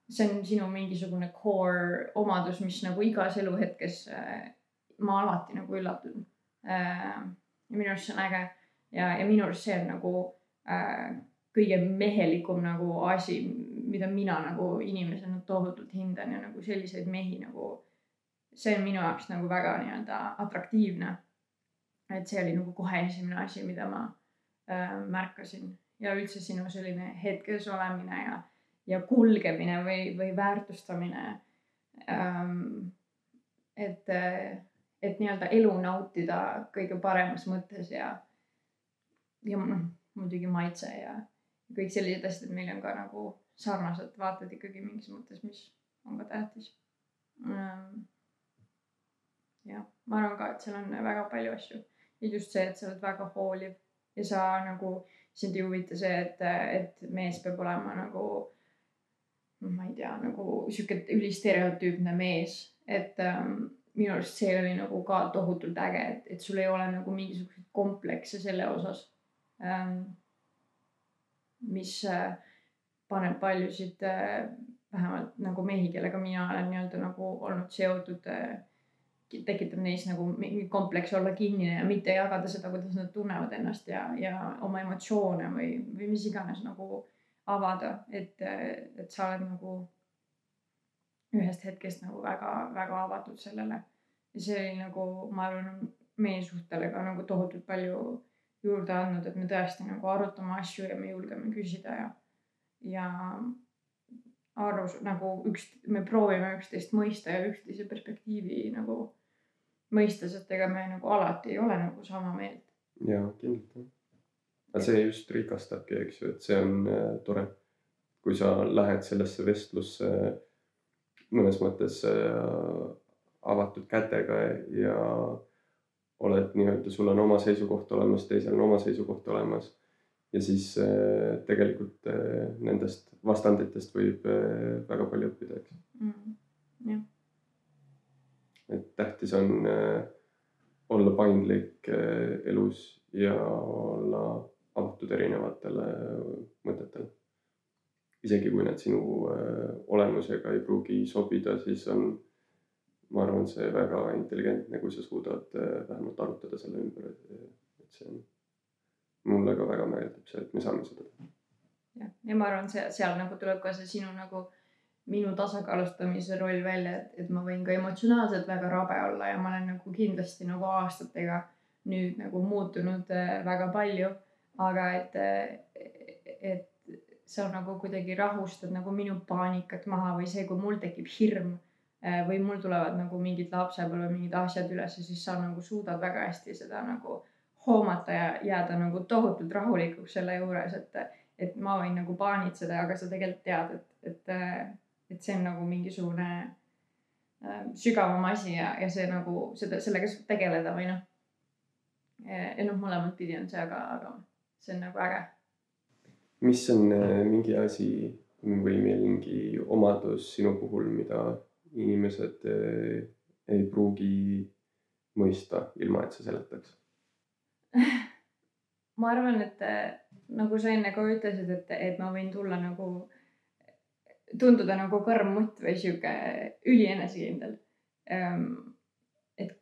see on sinu mingisugune core omadus, mis nagu igas eluhetkes äh, ma alati nagu üllatun äh,. ja minu arust see on äge ja, ja minu arust see on nagu äh, kõige mehelikum nagu asi, mida mina nagu inimesena tohutult hindan ja nagu selliseid mehi nagu, see on minu jaoks nagu väga nii-öelda atraktiivne et see oli nagu kohe esimene asi, mida ma äh, märkasin ja üldse sinu selline hetkes olemine ja, ja kulgemine või, või väärtustamine ähm,. et, et nii-öelda elu nautida kõige paremas mõttes ja, ja noh, muidugi maitse ja kõik sellised asjad, et meil on ka nagu sarnased vaated ikkagi mingis mõttes, mis on ka tähtis ähm,. jah, ma arvan ka, et seal on väga palju asju ja just see, et sa oled väga hooliv ja sa nagu, sind ei huvita see, et, et mees peab olema nagu, ma ei tea, nagu sihuke ülistereotüüpne mees, et ähm, minu arust see oli nagu ka tohutult äge, et, et sul ei ole nagu mingisuguseid komplekse selle osas ähm,. mis äh, paneb paljusid äh, vähemalt nagu mehi, kellega mina olen nii-öelda nagu olnud seotud äh, tekitab neis nagu mingi kompleks olla kinnine ja mitte jagada seda, kuidas nad tunnevad ennast ja, ja oma emotsioone või, või mis iganes nagu avada, et, et sa oled nagu ühest hetkest nagu väga-väga avatud sellele. ja see oli nagu, ma arvan, meie suhtele ka nagu tohutult palju juurde andnud, et me tõesti nagu arutame asju ja me julgeme küsida ja, ja aru nagu üks, me proovime üksteist mõista ja üksteise perspektiivi nagu mõista, sest ega me nagu alati ei ole nagu sama meelt. ja kindlalt jah. aga see just rikastabki, eks ju, et see on äh, tore. kui sa lähed sellesse vestlusse mõnes mõttes äh, avatud kätega ja oled nii-öelda, sul on oma seisukoht olemas, teisel on oma seisukoht olemas. ja siis äh, tegelikult äh, nendest vastanditest võib äh, väga palju õppida, eks mm,. jah. Et tähtis on äh, olla paindlik äh, elus ja olla avatud erinevatele mõtetele. isegi kui need sinu äh, olemusega ei pruugi sobida, siis on ma arvan, see väga intelligentne, kui sa suudad äh, vähemalt arutada selle ümber, et see on, mulle ka väga meeldib see, et me saame seda teha. jah, ja ma arvan, see seal nagu tuleb ka see sinu nagu minu tasakaalustamise roll välja, et, et ma võin ka emotsionaalselt väga rabe olla ja ma olen nagu kindlasti nagu aastatega nüüd nagu muutunud äh, väga palju. aga et, et sa nagu kuidagi rahustad nagu minu paanikat maha või see, kui mul tekib hirm Äh, või mul tulevad nagu mingid lapsepõlve mingid asjad üles ja siis sa nagu suudad väga hästi seda nagu hoomata ja jääda nagu tohutult rahulikuks selle juures, et, et ma võin nagu paanitseda, aga sa tegelikult tead, et, et, et see on nagu mingisugune äh, sügavam asi ja, ja see nagu seda, sellega saab tegeleda või noh. ja noh, mõlemat pidi on see, aga, aga see on nagu äge. mis on äh, mingi asi või mingi omadus sinu puhul, mida inimesed eh, ei pruugi mõista, ilma et sa seletaks ma arvan, et eh, nagu sa enne ka ütlesid, et, et ma võin tulla nagu, tunduda nagu karm mutt või sihuke ülienesekindel. Ehm, et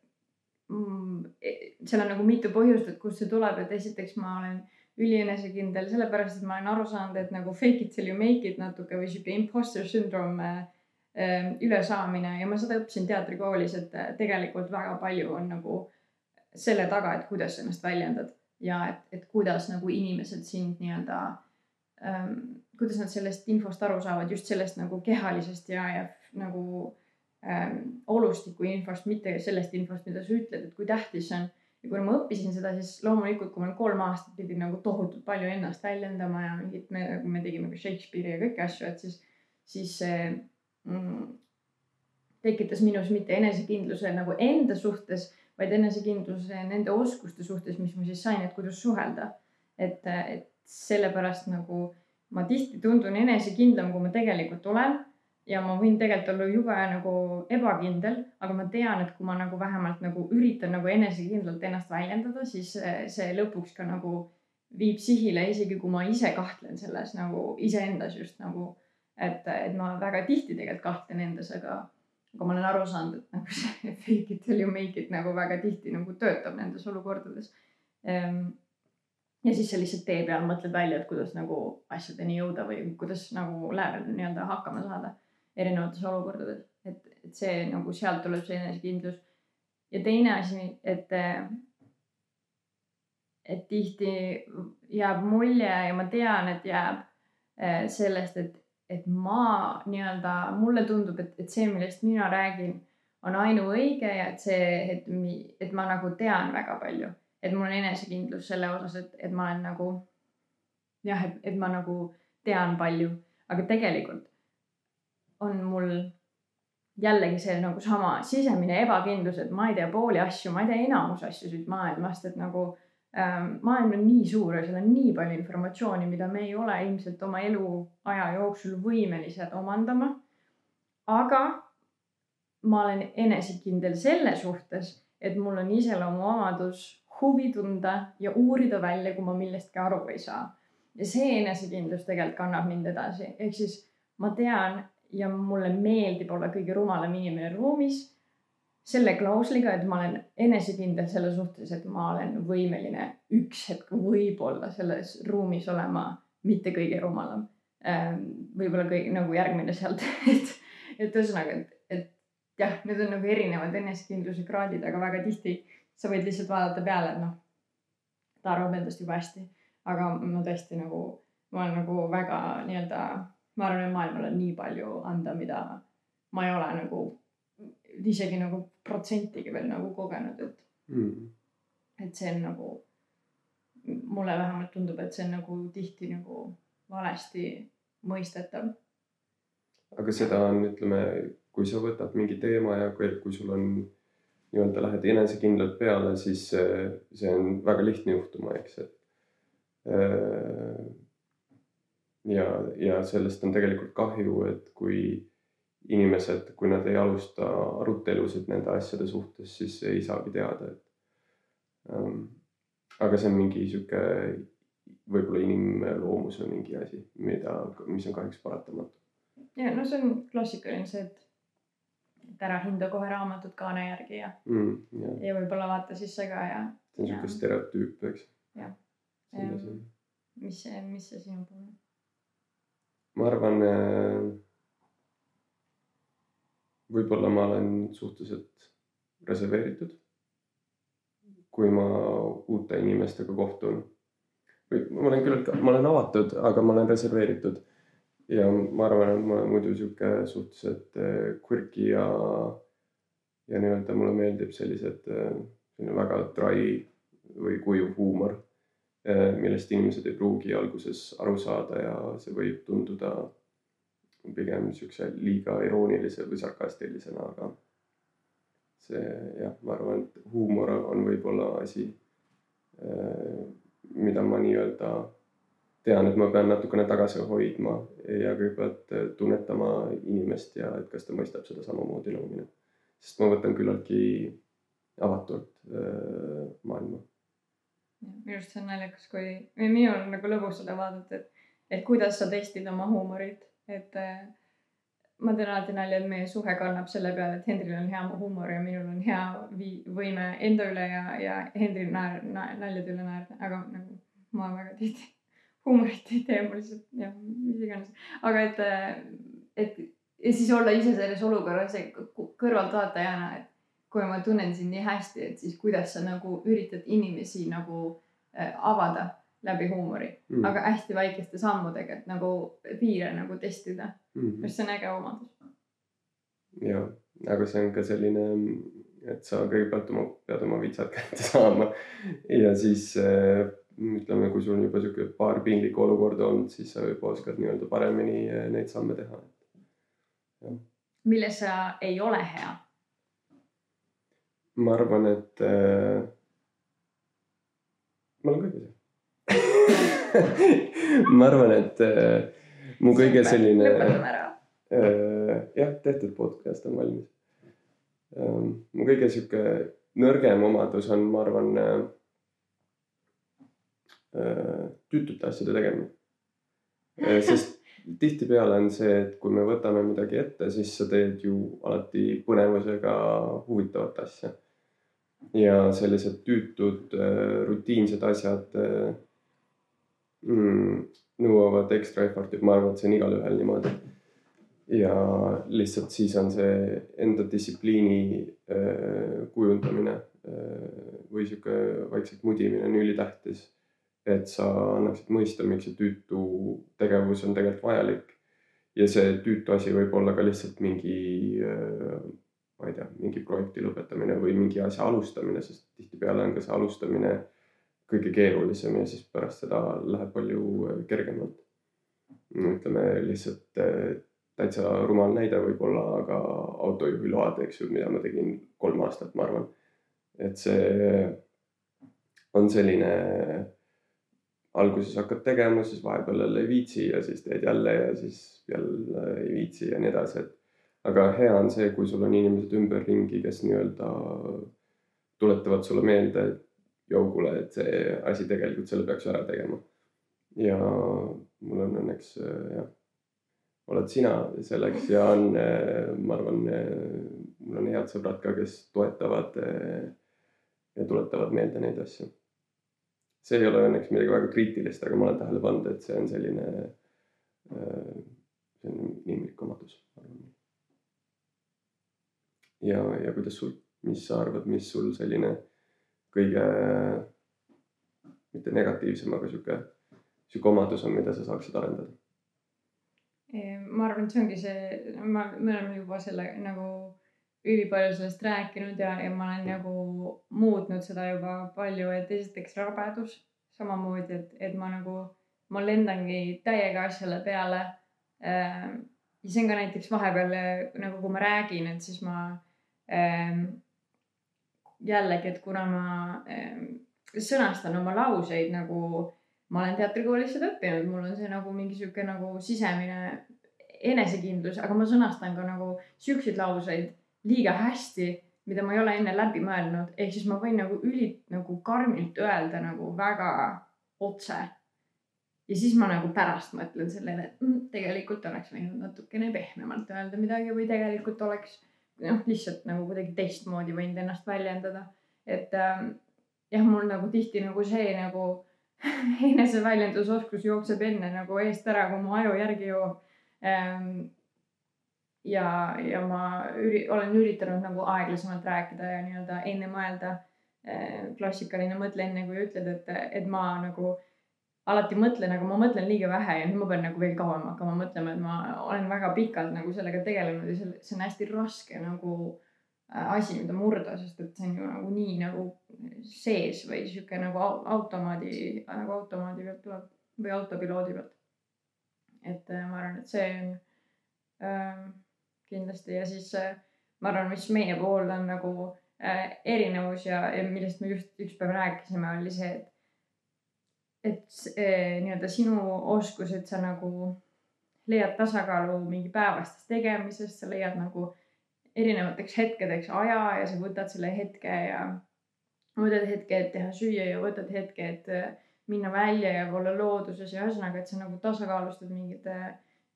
mm, e, seal on nagu mitu põhjust, et kust see tuleb, et esiteks ma olen ülienesekindel sellepärast, et ma olen aru saanud, et nagu fake it till you make it natuke või sihuke imposter syndrome Ähm, ülesaamine ja ma seda õppisin teatrikoolis, et äh, tegelikult väga palju on nagu selle taga, et kuidas ennast väljendad ja et, et kuidas nagu inimesed sind nii-öelda ähm,, kuidas nad sellest infost aru saavad, just sellest nagu kehalisest ja, ja nagu ähm, olustiku infost, mitte sellest infost, mida sa ütled, et kui tähtis see on. ja kuna ma õppisin seda, siis loomulikult, kui ma kolm aastat pidin nagu tohutult palju ennast väljendama ja mingit, me, me tegime ka Shakespeare'i ja kõiki asju, et siis, siis see mm, tekitas minus mitte enesekindluse nagu enda suhtes, vaid enesekindluse nende oskuste suhtes, mis ma siis sain, et kuidas suhelda. et, et sellepärast nagu ma tihti tundun enesekindlam, kui ma tegelikult olen. ja ma võin tegelikult olla jube nagu ebakindel, aga ma tean, et kui ma nagu vähemalt nagu üritan nagu enesekindlalt ennast väljendada, siis see lõpuks ka nagu viib sihile, isegi kui ma ise kahtlen selles nagu iseendas just nagu et, et ma väga tihti tegelikult kahtlen endas, aga, aga ma olen aru saanud, et nagu see fake it till you make it nagu väga tihti nagu töötab nendes olukordades. Ehm, ja siis sa lihtsalt tee peal mõtled välja, et kuidas nagu asjadeni jõuda või kuidas nagu nii-öelda hakkama saada erinevates olukordades, et, et see nagu sealt tuleb see enesekindlus. ja teine asi, et, et tihti jääb mulje ja ma tean, et jääb eh, sellest, et et ma nii-öelda, mulle tundub, et, et see, millest mina räägin, on ainuõige ja et see, et, et ma nagu tean väga palju, et mul on enesekindlus selle osas, et, et ma olen nagu jah, et, et ma nagu tean palju, aga tegelikult on mul jällegi see nagu sama sisemine ebakindlus, et ma ei tea pooli asju, ma ei tea enamus asju siit maailmast, et nagu Ähm, maailm on nii suur ja seal on nii palju informatsiooni, mida me ei ole ilmselt oma eluaja jooksul võimelised omandama. aga ma olen enesekindel selle suhtes, et mul on iseloomuomadus huvi tunda ja uurida välja, kui ma millestki aru ei saa. ja see enesekindlus tegelikult kannab mind edasi, ehk siis ma tean ja mulle meeldib olla kõige rumalam inimene ruumis selle klausliga, et ma olen enesekindel selle suhtes, et ma olen võimeline üks hetk võib-olla selles ruumis olema mitte kõige rumalam. Ähm, võib-olla kõik nagu järgmine sealt, et, et ühesõnaga, et, et jah, need on nagu erinevad enesekindluse kraadid, aga väga tihti sa võid lihtsalt vaadata peale, et noh, ta arvab endast jube hästi. aga ma tõesti nagu, ma olen nagu väga nii-öelda, ma arvan, et maailmal on nii palju anda, mida ma ei ole nagu isegi nagu protsentigi veel nagu kogenud, et mm., et see on nagu, mulle vähemalt tundub, et see on nagu tihti nagu valesti mõistetav. aga seda on, ütleme, kui sa võtad mingi teema ja kui, kui sul on nii-öelda lähed enesekindlalt peale, siis see on väga lihtne juhtuma, eks, et. Äh, ja, ja sellest on tegelikult kahju, et kui inimesed, kui nad ei alusta arutelusid nende asjade suhtes, siis ei saagi teada, et ähm,. aga see on mingi sihuke võib-olla inimloomuse mingi asi, mida, mis on kahjuks paratamatu. ja no see on klassikaline see, et, et ära hinda kohe raamatut kaane järgi ja mm,, ja, ja võib-olla vaata sisse ka ja. see on sihuke stereotüüp, eks. jah. mis see, mis see sinu puhul on? ma arvan äh, võib-olla ma olen suhteliselt reserveeritud. kui ma uute inimestega kohtun või ma olen küll, ma olen avatud, aga ma olen reserveeritud. Ja ma arvan, et ma olen muidu sihuke suhteliselt eh, quirky ja, ja nii-öelda mulle meeldib sellised, eh, selline väga dry või kuiv huumor, eh, millest inimesed ei pruugi alguses aru saada ja see võib tunduda pigem siukse liiga iroonilise või sarkastilisena, aga see jah, ma arvan, et huumor on võib-olla asi, mida ma nii-öelda tean, et ma pean natukene tagasi hoidma ja kõigepealt tunnetama inimest ja et kas ta mõistab seda samamoodi nagu mina. sest ma võtan küllaltki avatult äh, maailma. minu arust see on naljakas, kui, või minul on nagu lõbus seda vaadata, et, et kuidas sa testid oma huumorit et äh, ma teen alati nalja, et meie suhe kannab selle peale, et Hendril on hea huumor ja minul on hea vii-, võime enda üle ja, ja Hendril naer- na,, naljade üle naerda, aga nagu ma väga tihti huumorit ei tee, ma lihtsalt jah, mis iganes, aga et, äh, et ja siis olla ise selles olukorras kõrvaltvaatajana, et kui ma tunnen sind nii hästi, et siis kuidas sa nagu üritad inimesi nagu äh, avada läbi huumori mm., aga hästi väikeste sammudega, et nagu piire nagu testida mm. -hmm. see on äge omadus. ja, aga see on ka selline, et sa kõigepealt oma, pead oma vitsad kätte saama ja siis äh, ütleme, kui sul on juba sihuke paar piinlikku olukorda olnud, siis sa juba oskad nii-öelda paremini äh, neid samme teha. milles sa ei ole hea? ma arvan, et äh, ma olen kõiges hea ma arvan, et äh, mu kõige selline. lõpetame ära äh,. jah, tehtud podcast on valmis ähm,. mu kõige sihuke nõrgem omadus on, ma arvan äh,, äh tüütute asjade tegemine äh,. sest tihtipeale on see, et kui me võtame midagi ette, siis sa teed ju alati põnevusega huvitavat asja. ja sellised tüütud äh, rutiinsed asjad äh, mm, nõuavad ekstra effort'i, ma arvan, et see on igalühel niimoodi. ja lihtsalt siis on see enda distsipliini äh, kujundamine äh, või sihuke vaikselt mudimine on ülitähtis. Et sa annaksid mõista, miks see tüütu tegevus on tegelikult vajalik. ja see tüütu asi võib olla ka lihtsalt mingi äh, ma ei tea, mingi projekti lõpetamine või mingi asja alustamine, sest tihtipeale on ka see alustamine kõige keerulisem ja siis pärast seda läheb palju äh, kergemalt. ütleme lihtsalt äh, täitsa rumal näide võib-olla, aga autojuhiload, eks ju, mida ma tegin kolm aastat, ma arvan. et see on selline, alguses hakkad tegema, siis vahepeal jälle ei viitsi ja siis teed jälle ja siis jälle ei viitsi ja nii edasi, et. aga hea on see, kui sul on inimesed ümberringi, kes nii-öelda tuletavad sulle meelde, et joo, kuule, et see asi tegelikult selle peaks ära tegema. ja mul on õnneks jah, oled sina selleks ja on, ma arvan, mul on head sõbrad ka, kes toetavad ja tuletavad meelde neid asju. See ei ole õnneks midagi väga kriitilist, aga ma olen tähele pannud, et see on selline, see on inimlik omadus. ja, ja kuidas sul, mis sa arvad, mis sul selline kõige mitte negatiivsem, aga sihuke, sihuke omadus on, mida sa saaksid arendada? ma arvan, et see ongi see, ma, me oleme juba selle nagu ülipalju sellest rääkinud ja, ja ma olen nagu muutnud seda juba palju, et esiteks rabedus samamoodi, et, et ma nagu, ma lendangi täiega asjale peale. Äh, ja see on ka näiteks vahepeal nagu, kui ma räägin, et siis ma ähm, jällegi, et kuna ma ähm, sõnastan oma lauseid nagu ma olen teatrikoolis seda õppinud, mul on see nagu mingi sihuke nagu sisemine enesekindlus, aga ma sõnastan ka nagu siukseid lauseid liiga hästi, mida ma ei ole enne läbi mõelnud, ehk siis ma võin nagu üli nagu karmilt öelda nagu väga otse ja siis ma nagu pärast mõtlen sellele, et mm, tegelikult oleks võinud natukene pehmemalt öelda midagi või tegelikult oleks noh, lihtsalt nagu kuidagi teistmoodi võinud ennast väljendada. et ähm, jah, mul nagu tihti nagu see nagu eneseväljendusoskus jookseb enne nagu eest ära, kui mu aju järgi jõuab ähm,. Ja, ja ma üri, olen üritanud nagu aeglasemalt rääkida ja nii-öelda enne mõelda äh,. klassikaline mõtle enne kui ütled, et, et ma nagu alati mõtlen, aga ma mõtlen liiga vähe ja nüüd ma pean nagu veel kauem hakkama mõtlema, et ma olen väga pikalt nagu sellega tegelenud ja see, see on hästi raske nagu äh, asi, mida murda, sest et see on ju nagu nii nagu sees või sihuke nagu automaadi, nagu automaadi pealt tuleb või autopiloodi pealt. et äh, ma arvan, et see on äh, kindlasti ja siis äh, ma arvan, mis meie puhul on nagu äh, erinevus ja, ja millest me just üks päev rääkisime, oli see, et et eh, nii-öelda sinu oskus, et sa nagu leiad tasakaalu mingi päevastes tegemises, sa leiad nagu erinevateks hetkedeks aja ja sa võtad selle hetke ja võtad hetke, et teha süüa ja võtad hetke, et minna välja ja olla looduses ja ühesõnaga, et sa nagu tasakaalustad mingeid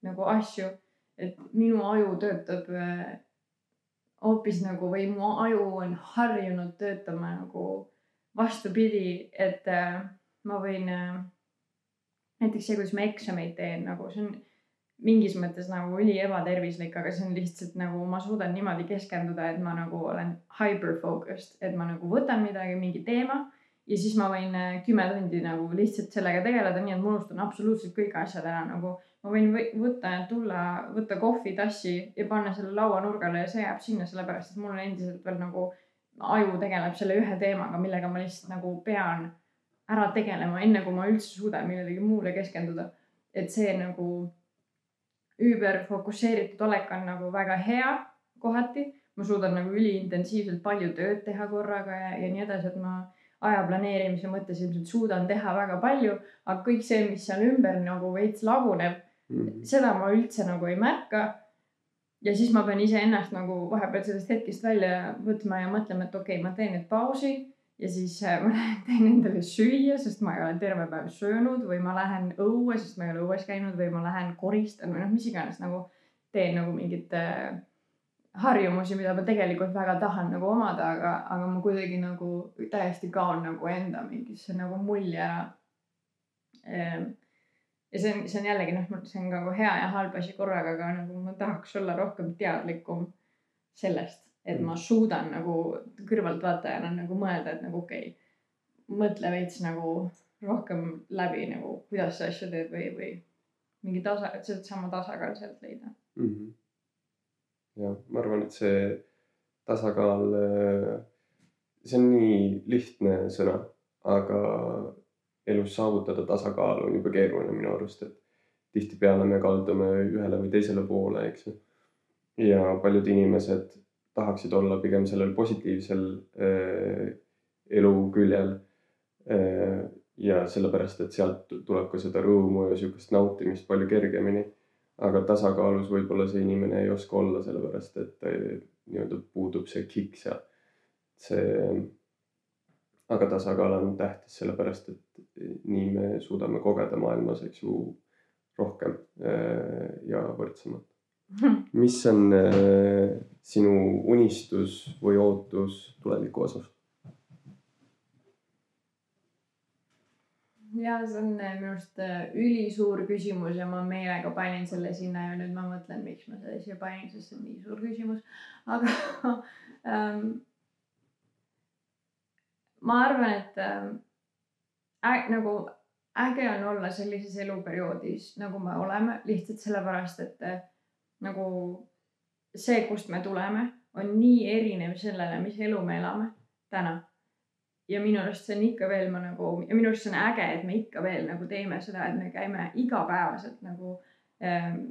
nagu asju. Et minu aju töötab hoopis nagu või mu aju on harjunud töötama nagu vastupidi, et äh, ma võin äh,, näiteks see, kuidas ma eksameid teen, nagu see on mingis mõttes nagu üli ebatervislik, aga see on lihtsalt nagu ma suudan niimoodi keskenduda, et ma nagu olen hyper focused, et ma nagu võtan midagi, mingi teema ja siis ma võin äh, kümme tundi nagu lihtsalt sellega tegeleda, nii et ma unustan absoluutselt kõik asjad ära, nagu ma võin võtta tulla, võtta kohvitassi ja panna selle lauanurgale ja see jääb sinna, sellepärast et mul on endiselt veel nagu aju tegeleb selle ühe teemaga, millega ma lihtsalt nagu pean ära tegelema, enne kui ma üldse suudan millelegi muule keskenduda. et see nagu üüberfokusseeritud olek on nagu väga hea kohati. ma suudan nagu üliintensiivselt palju tööd teha korraga ja, ja nii edasi, et ma aja planeerimise mõttes ilmselt suudan teha väga palju, aga kõik see, mis seal ümber nagu veits laguneb. Seda ma üldse nagu ei märka. ja siis ma pean iseennast nagu vahepeal sellest hetkest välja võtma ja mõtlema, et okei okay,, ma teen nüüd pausi ja siis äh, ma teen endale süüa, sest ma ei ole terve päev söönud või ma lähen õue, sest ma ei ole õues käinud või ma lähen koristan või noh, mis iganes nagu teen nagu mingit äh, harjumusi, mida ma tegelikult väga tahan nagu omada, aga, aga ma kuidagi nagu täiesti kaon nagu enda mingisse nagu mulje ära ehm,. Ja see on, see on jällegi noh, see on nagu hea ja halb asi korraga, aga nagu ma tahaks olla rohkem teadlikum sellest et ma suudan nagu kõrvaltvaatajana nagu mõelda, et nagu okei okay,, mõtle veits nagu rohkem läbi nagu, kuidas sa asju teed või, või mingi tasa, et sedasama tasakaal sealt leida mm. -hmm. ja ma arvan, et see tasakaal, see on nii lihtne sõna, aga elus saavutada tasakaalu on jube keeruline minu arust, et tihtipeale me kaldume ühele või teisele poole, eks ju. ja paljud inimesed tahaksid olla pigem sellel positiivsel äh, elu küljel äh,. ja sellepärast, et sealt tuleb ka seda rõõmu ja sihukest nautimist palju kergemini. aga tasakaalus võib-olla see inimene ei oska olla, sellepärast et äh, nii-öelda puudub see kikk seal. see, aga tasakaal on tähtis, sellepärast et nii me suudame kogeda maailmas, eks ju, rohkem äh, ja võrdsemalt mis on äh, sinu unistus või ootus tuleviku osas? ja see on minu arust ülisuur küsimus ja ma meelega panin selle sinna ja nüüd ma mõtlen, miks ma selle siia panin, sest see on nii suur küsimus. aga ähm, ma arvan, et ähm, ä, nagu äge on olla sellises eluperioodis, nagu me oleme, lihtsalt sellepärast, et äh, nagu see, kust me tuleme, on nii erinev sellele, mis elu me elame täna ja minu arust see on ikka veel ma nagu ja minu arust see on äge, et me ikka veel nagu teeme seda, et me käime igapäevaselt nagu ähm,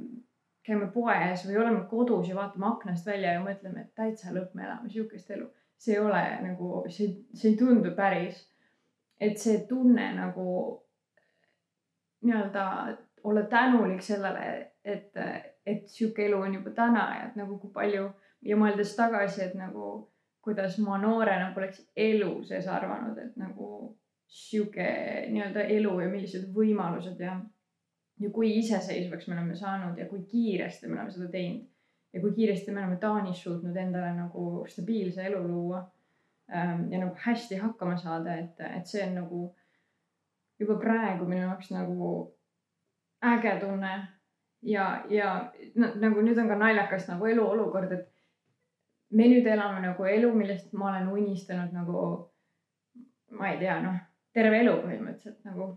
käime poes või oleme kodus ja vaatame aknast välja ja mõtleme, et täitsa lõpp, me elame sihukest elu. See ei ole nagu, see, see ei tundu päris. et see tunne nagu nii-öelda olla tänulik sellele, et, et sihuke elu on juba täna ja et nagu kui palju ja mõeldes tagasi, et nagu kuidas ma noorena poleks elu sees arvanud, et nagu sihuke nii-öelda elu ja millised võimalused ja, ja kui iseseisvaks me oleme saanud ja kui kiiresti me oleme seda teinud. Ja kui kiiresti me oleme Taanis suutnud endale nagu stabiilse elu luua ähm, ja nagu hästi hakkama saada, et, et see on nagu juba praegu minu jaoks nagu äge tunne ja, ja nagu nüüd on ka naljakas nagu eluolukord, et me nüüd elame nagu elu, millest ma olen unistanud nagu, ma ei tea, noh, terve elu põhimõtteliselt nagu.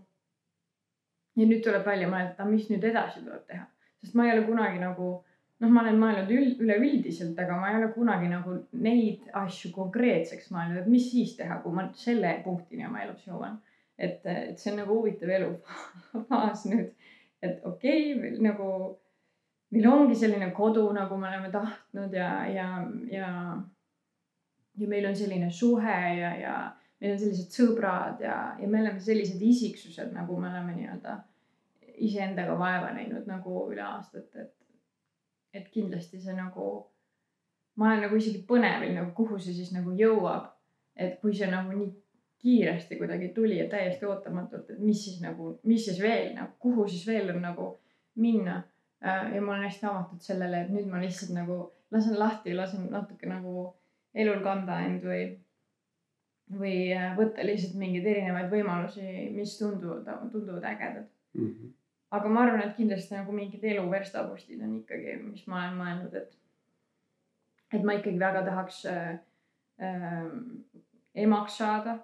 ja nüüd tuleb välja mõelda, mis nüüd edasi tuleb teha, sest ma ei ole kunagi nagu noh, ma olen mõelnud üld, üleüldiselt, aga ma ei ole kunagi nagu neid asju konkreetseks mõelnud, et mis siis teha, kui ma selle punktini oma elus jõuan. et, et see on nagu huvitav elufaas nüüd, et okei okay,, nagu meil ongi selline kodu, nagu me oleme tahtnud ja, ja, ja, ja meil on selline suhe ja, ja meil on sellised sõbrad ja, ja me oleme sellised isiksused, nagu me oleme nii-öelda iseendaga vaeva näinud nagu üle aastate, et, et kindlasti see nagu, ma olen nagu isegi põnevil nagu, kuhu see siis nagu jõuab. et kui see nagu nii kiiresti kuidagi tuli ja täiesti ootamatult, et mis siis nagu, mis siis veel nagu, kuhu siis veel on nagu minna Äh, ja ma olen hästi avatud sellele, et nüüd ma lihtsalt nagu lasen lahti, lasen natuke nagu elul kanda end või, või äh, võtta lihtsalt mingeid erinevaid võimalusi, mis tunduvad, tunduvad ägedad mm. -hmm. Aga ma arvan, et kindlasti nagu mingid elu verstapostid on ikkagi, mis ma olen mõelnud, et, et ma ikkagi väga tahaks äh, äh, emaks saada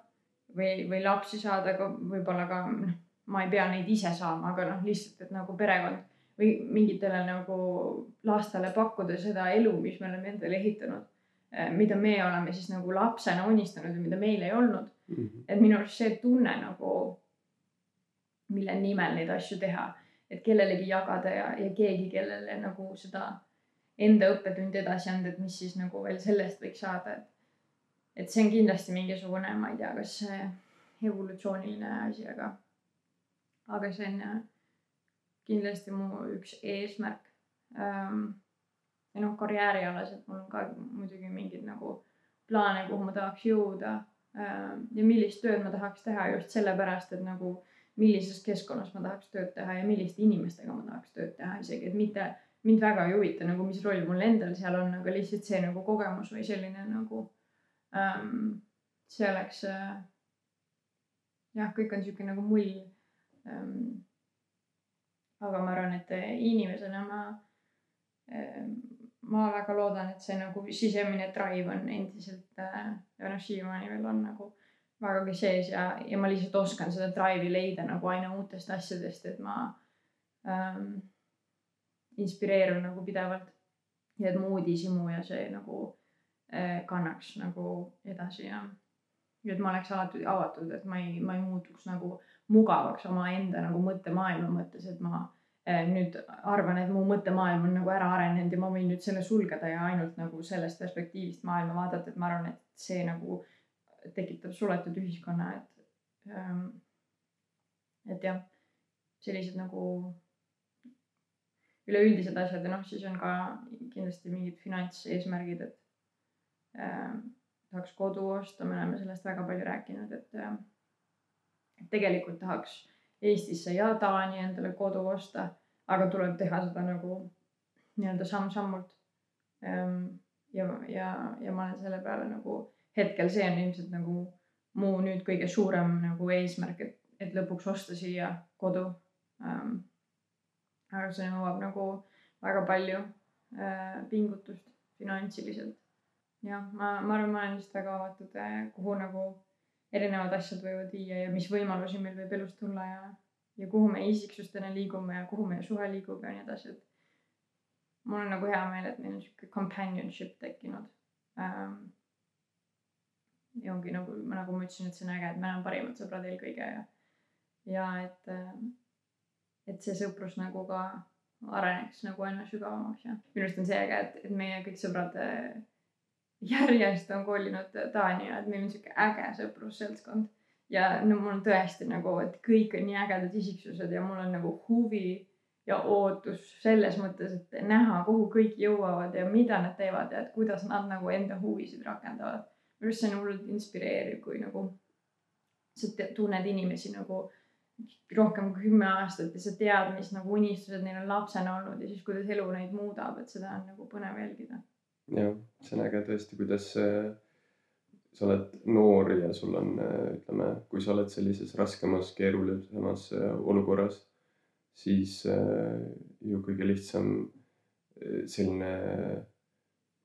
või, või lapsi saada, aga võib-olla ka noh, ma ei pea neid ise saama, aga noh, lihtsalt, et nagu perekond või mingitele nagu lastele pakkuda seda elu, mis me oleme endale ehitanud. Eh, mida me oleme siis nagu lapsena unistanud ja mida meil ei olnud mm. -hmm. et minu arust see tunne nagu, mille nimel neid asju teha, et kellelegi jagada ja, ja keegi, kellele nagu seda enda õppetundi edasi anda, et mis siis nagu veel sellest võiks saada, et. et see on kindlasti mingisugune, ma ei tea, kas evolutsiooniline asi, aga, aga see on kindlasti mu üks eesmärk ähm,. ja noh, karjäärialaselt mul on ka muidugi mingeid nagu plaane, kuhu ma tahaks jõuda ähm, ja millist tööd ma tahaks teha just sellepärast, et nagu millises keskkonnas ma tahaks tööd teha ja milliste inimestega ma tahaks tööd teha isegi, et mitte, mind väga ei huvita nagu, mis roll mul endal seal on, aga lihtsalt see nagu kogemus või selline nagu ähm,, see oleks äh, jah, kõik on sihuke nagu mull ähm, aga ma arvan, et eh, inimesena ma, eh, ma väga loodan, et see nagu sisemine drive on endiselt eh, ja noh, siiamaani veel on nagu vägagi sees ja, ja ma lihtsalt oskan seda drive'i leida nagu aina uutest asjadest, et ma ähm, inspireerun nagu pidevalt. ja et mu uudishimu ja see nagu äh, kannaks nagu edasi ja, ja et ma oleks alati avatud, et ma ei, ma ei muutuks nagu mugavaks omaenda nagu mõttemaailma mõttes, et ma eh, nüüd arvan, et mu mõttemaailm on nagu ära arenenud ja ma võin nüüd selle sulgeda ja ainult nagu sellest perspektiivist maailma vaadata, et ma arvan, et see nagu tekitab suletud ühiskonna, et ähm,. et jah, sellised nagu üleüldised asjad ja noh, siis on ka kindlasti mingid finantseesmärgid, et äh, tahaks kodu osta, me oleme sellest väga palju rääkinud, et äh, tegelikult tahaks Eestisse ja Taani endale kodu osta, aga tuleb teha seda nagu nii-öelda samm-sammult. Ehm, ja, ja, ja ma olen selle peale nagu hetkel see on ilmselt nagu mu nüüd kõige suurem nagu eesmärk, et, et lõpuks osta siia kodu ähm,. aga see nõuab nagu väga palju äh, pingutust finantsiliselt. jah, ma, ma arvan, ma olen lihtsalt väga avatud äh,, kuhu nagu erinevad asjad võivad viia ja mis võimalusi meil võib elus tulla ja, ja kuhu me isiksustena liigume ja kuhu meie suhe liigub ja nii edasi, et mul on nagu hea meel, et meil on sihuke companionship tekkinud ähm, ja ongi nagu, nagu ma ütlesin, et see on äge, et me oleme parimad sõbrad eelkõige ja, ja et, ähm, et see sõprus nagu ka areneks nagu aina sügavamaks ja minu arust on see äge, et, et meie kõik sõbrad äh, järjest on kolinud Taani ja et meil on sihuke äge sõprusseltskond. ja no mul on tõesti nagu, et kõik on nii ägedad isiksused ja mul on nagu huvi ja ootus selles mõttes, et näha, kuhu kõik jõuavad ja mida nad teevad ja et kuidas nad nagu enda huvisid rakendavad. Minu arust see on hullult inspireeriv, kui nagu sa tunned inimesi nagu rohkem kui kümme aastat ja sa tead, mis nagu unistused neil on lapsena olnud ja siis kuidas elu neid muudab, et seda on nagu põnev jälgida. Jah, see on äge tõesti, kuidas äh, sa oled noor ja sul on, äh, ütleme, kui sa oled sellises raskemas, keerulisemas äh, olukorras, siis ju kõige lihtsam selline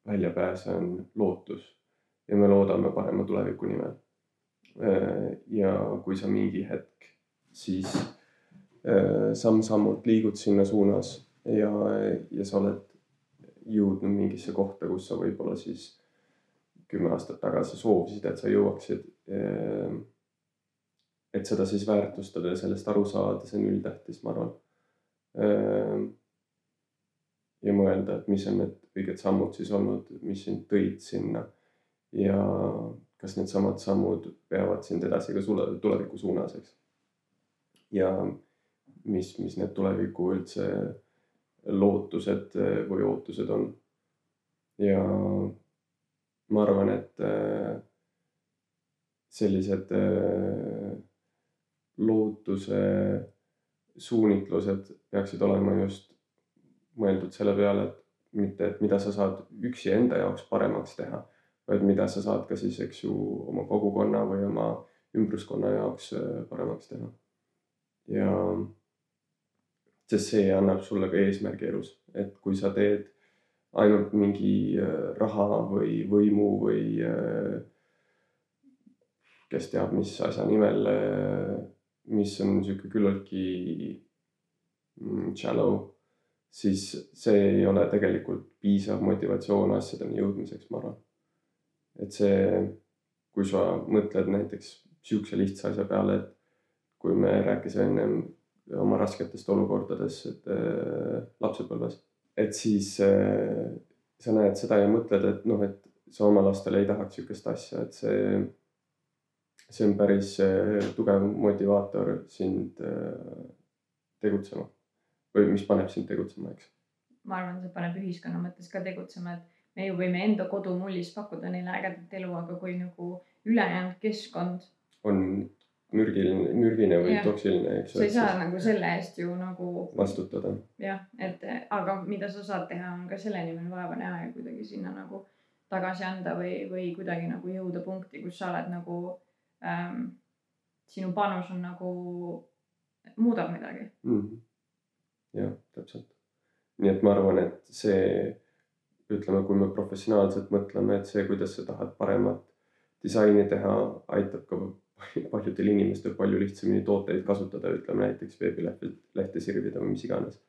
väljapääs on lootus ja me loodame parema tuleviku nimel. ja kui sa mingi hetk siis samm-sammult liigud sinna suunas ja, ja sa oled jõudnud mingisse kohta, kus sa võib-olla siis kümme aastat tagasi soovisid, et sa jõuaksid. Ehm, et seda siis väärtustada ja sellest aru saada, see on üldtähtis, ma arvan. Ja mõelda, et mis on need õiged sammud siis olnud, mis sind tõid sinna ja kas needsamad sammud veavad sind edasi ka sulle tuleviku suunas, eks. ja mis, mis need tuleviku üldse lootused eh, või ootused on. ja ma arvan, et eh, sellised eh, lootuse suunitlused peaksid olema just mõeldud selle peale, et mitte, et mida sa saad üksi enda jaoks paremaks teha, vaid mida sa saad ka siis, eks ju, oma kogukonna või oma ümbruskonna jaoks paremaks teha. ja sest see annab sulle ka eesmärgi elus, et kui sa teed ainult mingi äh, raha või võimu või äh, kes teab, mis asja nimel, äh, mis on niisugune küllaltki mm, shallow, siis see ei ole tegelikult piisav motivatsioon asjadeni jõudmiseks, ma arvan. Et see, kui sa mõtled näiteks sihukese lihtsa asja peale, et kui me rääkisime ennem oma rasketest olukordadest äh, lapsepõlves. et siis äh, sa näed seda ja mõtled, et noh, et sa oma lastele ei tahaks sihukest asja, et see, see on päris äh, tugev motivaator sind äh, tegutsema või mis paneb sind tegutsema, eks. ma arvan, see paneb ühiskonna mõttes ka tegutsema, et me ju võime enda kodumullis pakkuda neile ägedat elu, aga kui nagu ülejäänud keskkond on mürgiline, mürgine või ja. toksiline, eks. sa ei saa nagu selle eest ju nagu. vastutada. jah, et aga mida sa saad teha, on ka selle nimel vaeva näha ja kuidagi sinna nagu tagasi anda või, või kuidagi nagu jõuda punkti, kus sa oled nagu ähm,. sinu panus on nagu, muudab midagi mm. -hmm. jah, täpselt. nii et ma arvan, et see, ütleme, kui me professionaalselt mõtleme, et see, kuidas sa tahad paremat disaini teha, aitab ka paljudel inimestel palju lihtsamini tooteid kasutada, ütleme näiteks veebilehte, lehte sirvida või mis iganes.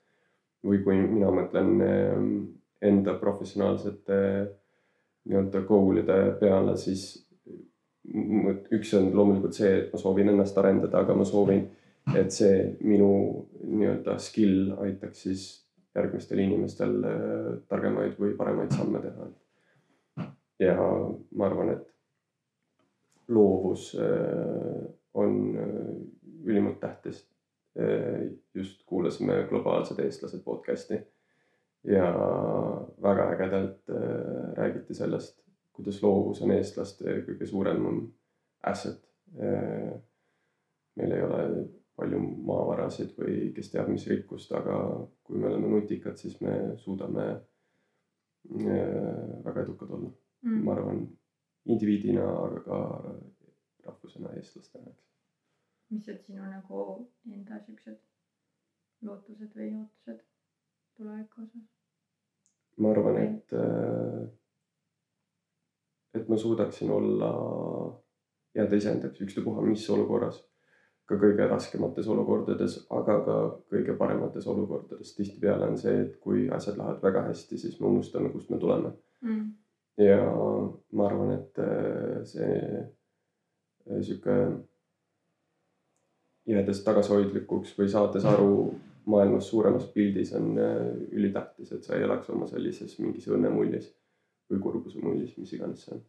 või kui mina mõtlen ehm, enda professionaalsete nii-öelda goal'ide peale, siis üks on loomulikult see, et ma soovin ennast arendada, aga ma soovin, et see minu nii-öelda skill aitaks siis järgmistel inimestel eh, targemaid või paremaid samme teha. ja ma arvan, et loovus äh, on äh, ülimalt tähtis. Äh, just kuulasime Globaalsed eestlased podcast'i ja väga ägedalt räägiti sellest, kuidas loovus on eestlaste kõige suurem asset. meil ei ole palju maavarasid või kes teab, mis rikkust, aga kui me oleme nutikad, siis me suudame väga edukad olla mm.. ma arvan, indiviidina, aga ka rahvusena eestlastena, eks. mis on sinu nagu enda siuksed lootused või ootused tuleviku osas? ma arvan, et, äh, et ma suudaksin olla jääda iseendaks, ükstapuha mis olukorras. Ka kõige raskemates olukordades, aga ka kõige paremates olukordades. tihtipeale on see, et kui asjad lähevad väga hästi, siis me unustame, kust me tuleme mm.. ja ma arvan, et äh, see äh, sihuke jäädes tagasihoidlikuks või saades aru maailmas suuremas pildis on äh, ülitähtis, et sa ei elaks oma sellises mingis õnnemullis või kurbuse mullis, mis iganes see on.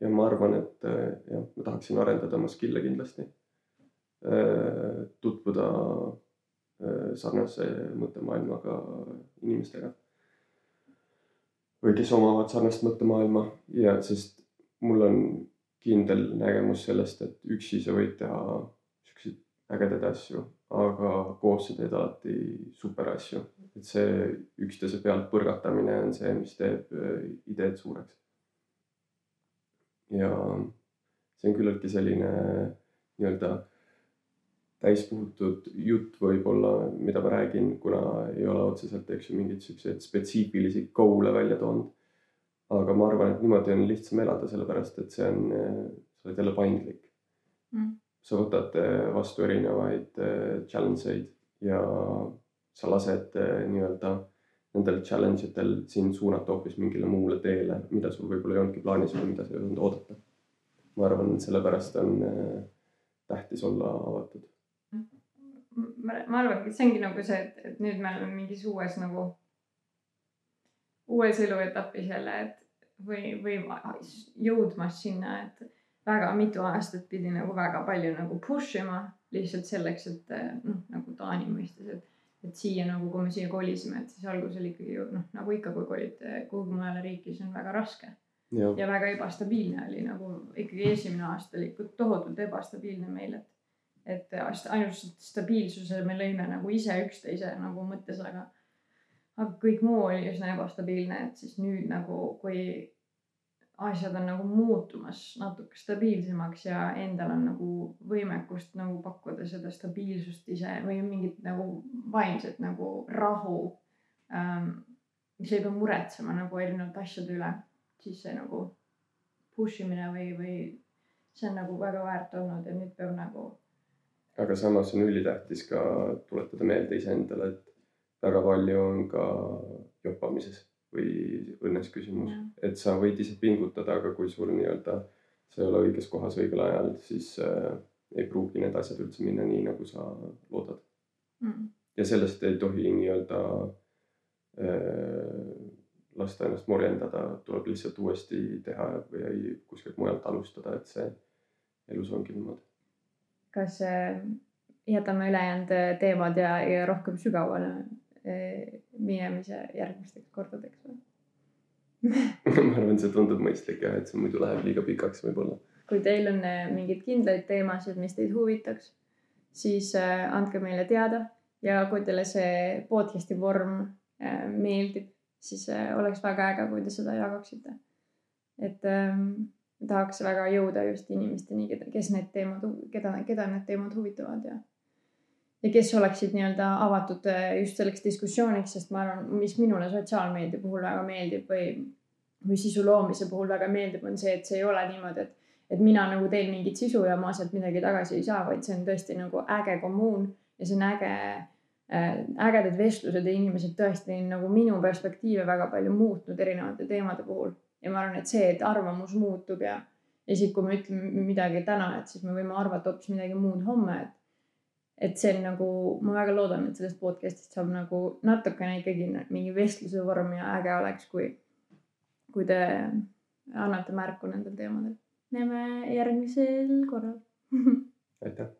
Äh, ja ma arvan, et äh, jah, ma tahaksin arendada oma skill'e kindlasti. tutvuda sarnase mõttemaailmaga inimestega. või kes omavad sarnast mõttemaailma ja sest mul on kindel nägemus sellest, et üksi sa võid teha siukseid ägedaid asju, aga koos sa teed alati super asju. et see üksteise pealt põrgatamine on see, mis teeb äh, ideed suureks. Ja see on küllaltki selline nii-öelda täispuhutud jutt võib-olla, mida ma räägin, kuna ei ole otseselt, eks ju, mingeid siukseid spetsiifilisi goal'e välja toonud. aga ma arvan, et niimoodi on lihtsam elada, sellepärast et see on, sa oled jälle paindlik mm sa võtad äh, vastu erinevaid äh, challenge eid ja sa lased äh, nii-öelda nendel challenge itel sind suunata hoopis mingile muule teele, mida sul võib-olla ei olnudki plaanis või mida sa ei osanud oodata. ma arvan, et sellepärast on tähtis olla avatud. ma arvangi, et see ongi nagu see, et, et nüüd me oleme mingis uues nagu, uues eluetapis jälle, et või, või jõudmas sinna, et väga mitu aastat pidi nagu väga palju nagu push ima lihtsalt selleks, et noh, nagu Taani mõistes, et, et siia nagu, kui me siia kolisime, et siis algusel ikkagi ju noh, nagu ikka, kui kolid eh, kuhugi mujale riiki, siis on väga raske. ja väga ebastabiilne oli nagu ikkagi esimene aasta oli ikka tohutult ebastabiilne meil, et, et ainult stabiilsuse me lõime nagu ise üksteise nagu mõttes, aga, aga kõik muu oli üsna ebastabiilne, et siis nüüd nagu, kui asjad on nagu muutumas natuke stabiilsemaks ja endal on nagu võimekust nagu pakkuda seda stabiilsust ise või mingit nagu vaimset nagu rahu ähm,. mis ei pea muretsema nagu erinevate asjade üle, siis see nagu push imine või, või see on nagu väga väärt olnud ja nüüd peab nagu. aga samas on ülitähtis ka tuletada meelde iseendale, et väga palju on ka jopamises või õnnes küsimus, et sa võid ise pingutada, aga kui sul nii-öelda sa ei ole õiges kohas õigel ajal, siis äh, ei pruugi need asjad üldse minna nii, nagu sa loodad. Mm.. ja sellest ei tohi nii-öelda äh, lasta ennast morjendada, tuleb lihtsalt uuesti teha või kuskilt mujalt alustada, et see elus ongi niimoodi. kas äh, jätame ülejäänud teemad ja, ja rohkem sügavale minemise järgmisteks kordadeks või ma arvan, see tundub mõistlik jah, et see muidu läheb liiga pikaks võib-olla. kui teil on eh, mingeid kindlaid teemasid, mis teid huvitaks, siis eh, andke meile teada ja kui teile see podcast'i vorm meeldib, siis oleks väga äge, kui te seda jagaksite. et ähm, tahaks väga jõuda just inimesteni, kes need teemad, keda, keda need teemad huvitavad ja ja kes oleksid nii-öelda avatud äh, just selleks diskussiooniks, sest ma arvan, mis minule sotsiaalmeedia puhul väga meeldib või, või sisu loomise puhul väga meeldib, on see, et see ei ole niimoodi, et, et mina nagu teen mingit sisu ja ma sealt midagi tagasi ei saa, vaid see on tõesti nagu äge kommuun ja see on äge äh,, ägedad vestlused ja inimesed tõesti nagu minu perspektiive väga palju muutnud erinevate teemade puhul. ja ma arvan, et see, et arvamus muutub ja, ja siis, kui me ütleme midagi täna, et siis me võime arvata hoopis midagi muud homme, et et see on nagu, ma väga loodan, et sellest podcast'ist saab nagu natukene ikkagi mingi vestluse vorm ja äge oleks, kui, kui te annate märku nendel teemadel. näeme järgmisel korral aitäh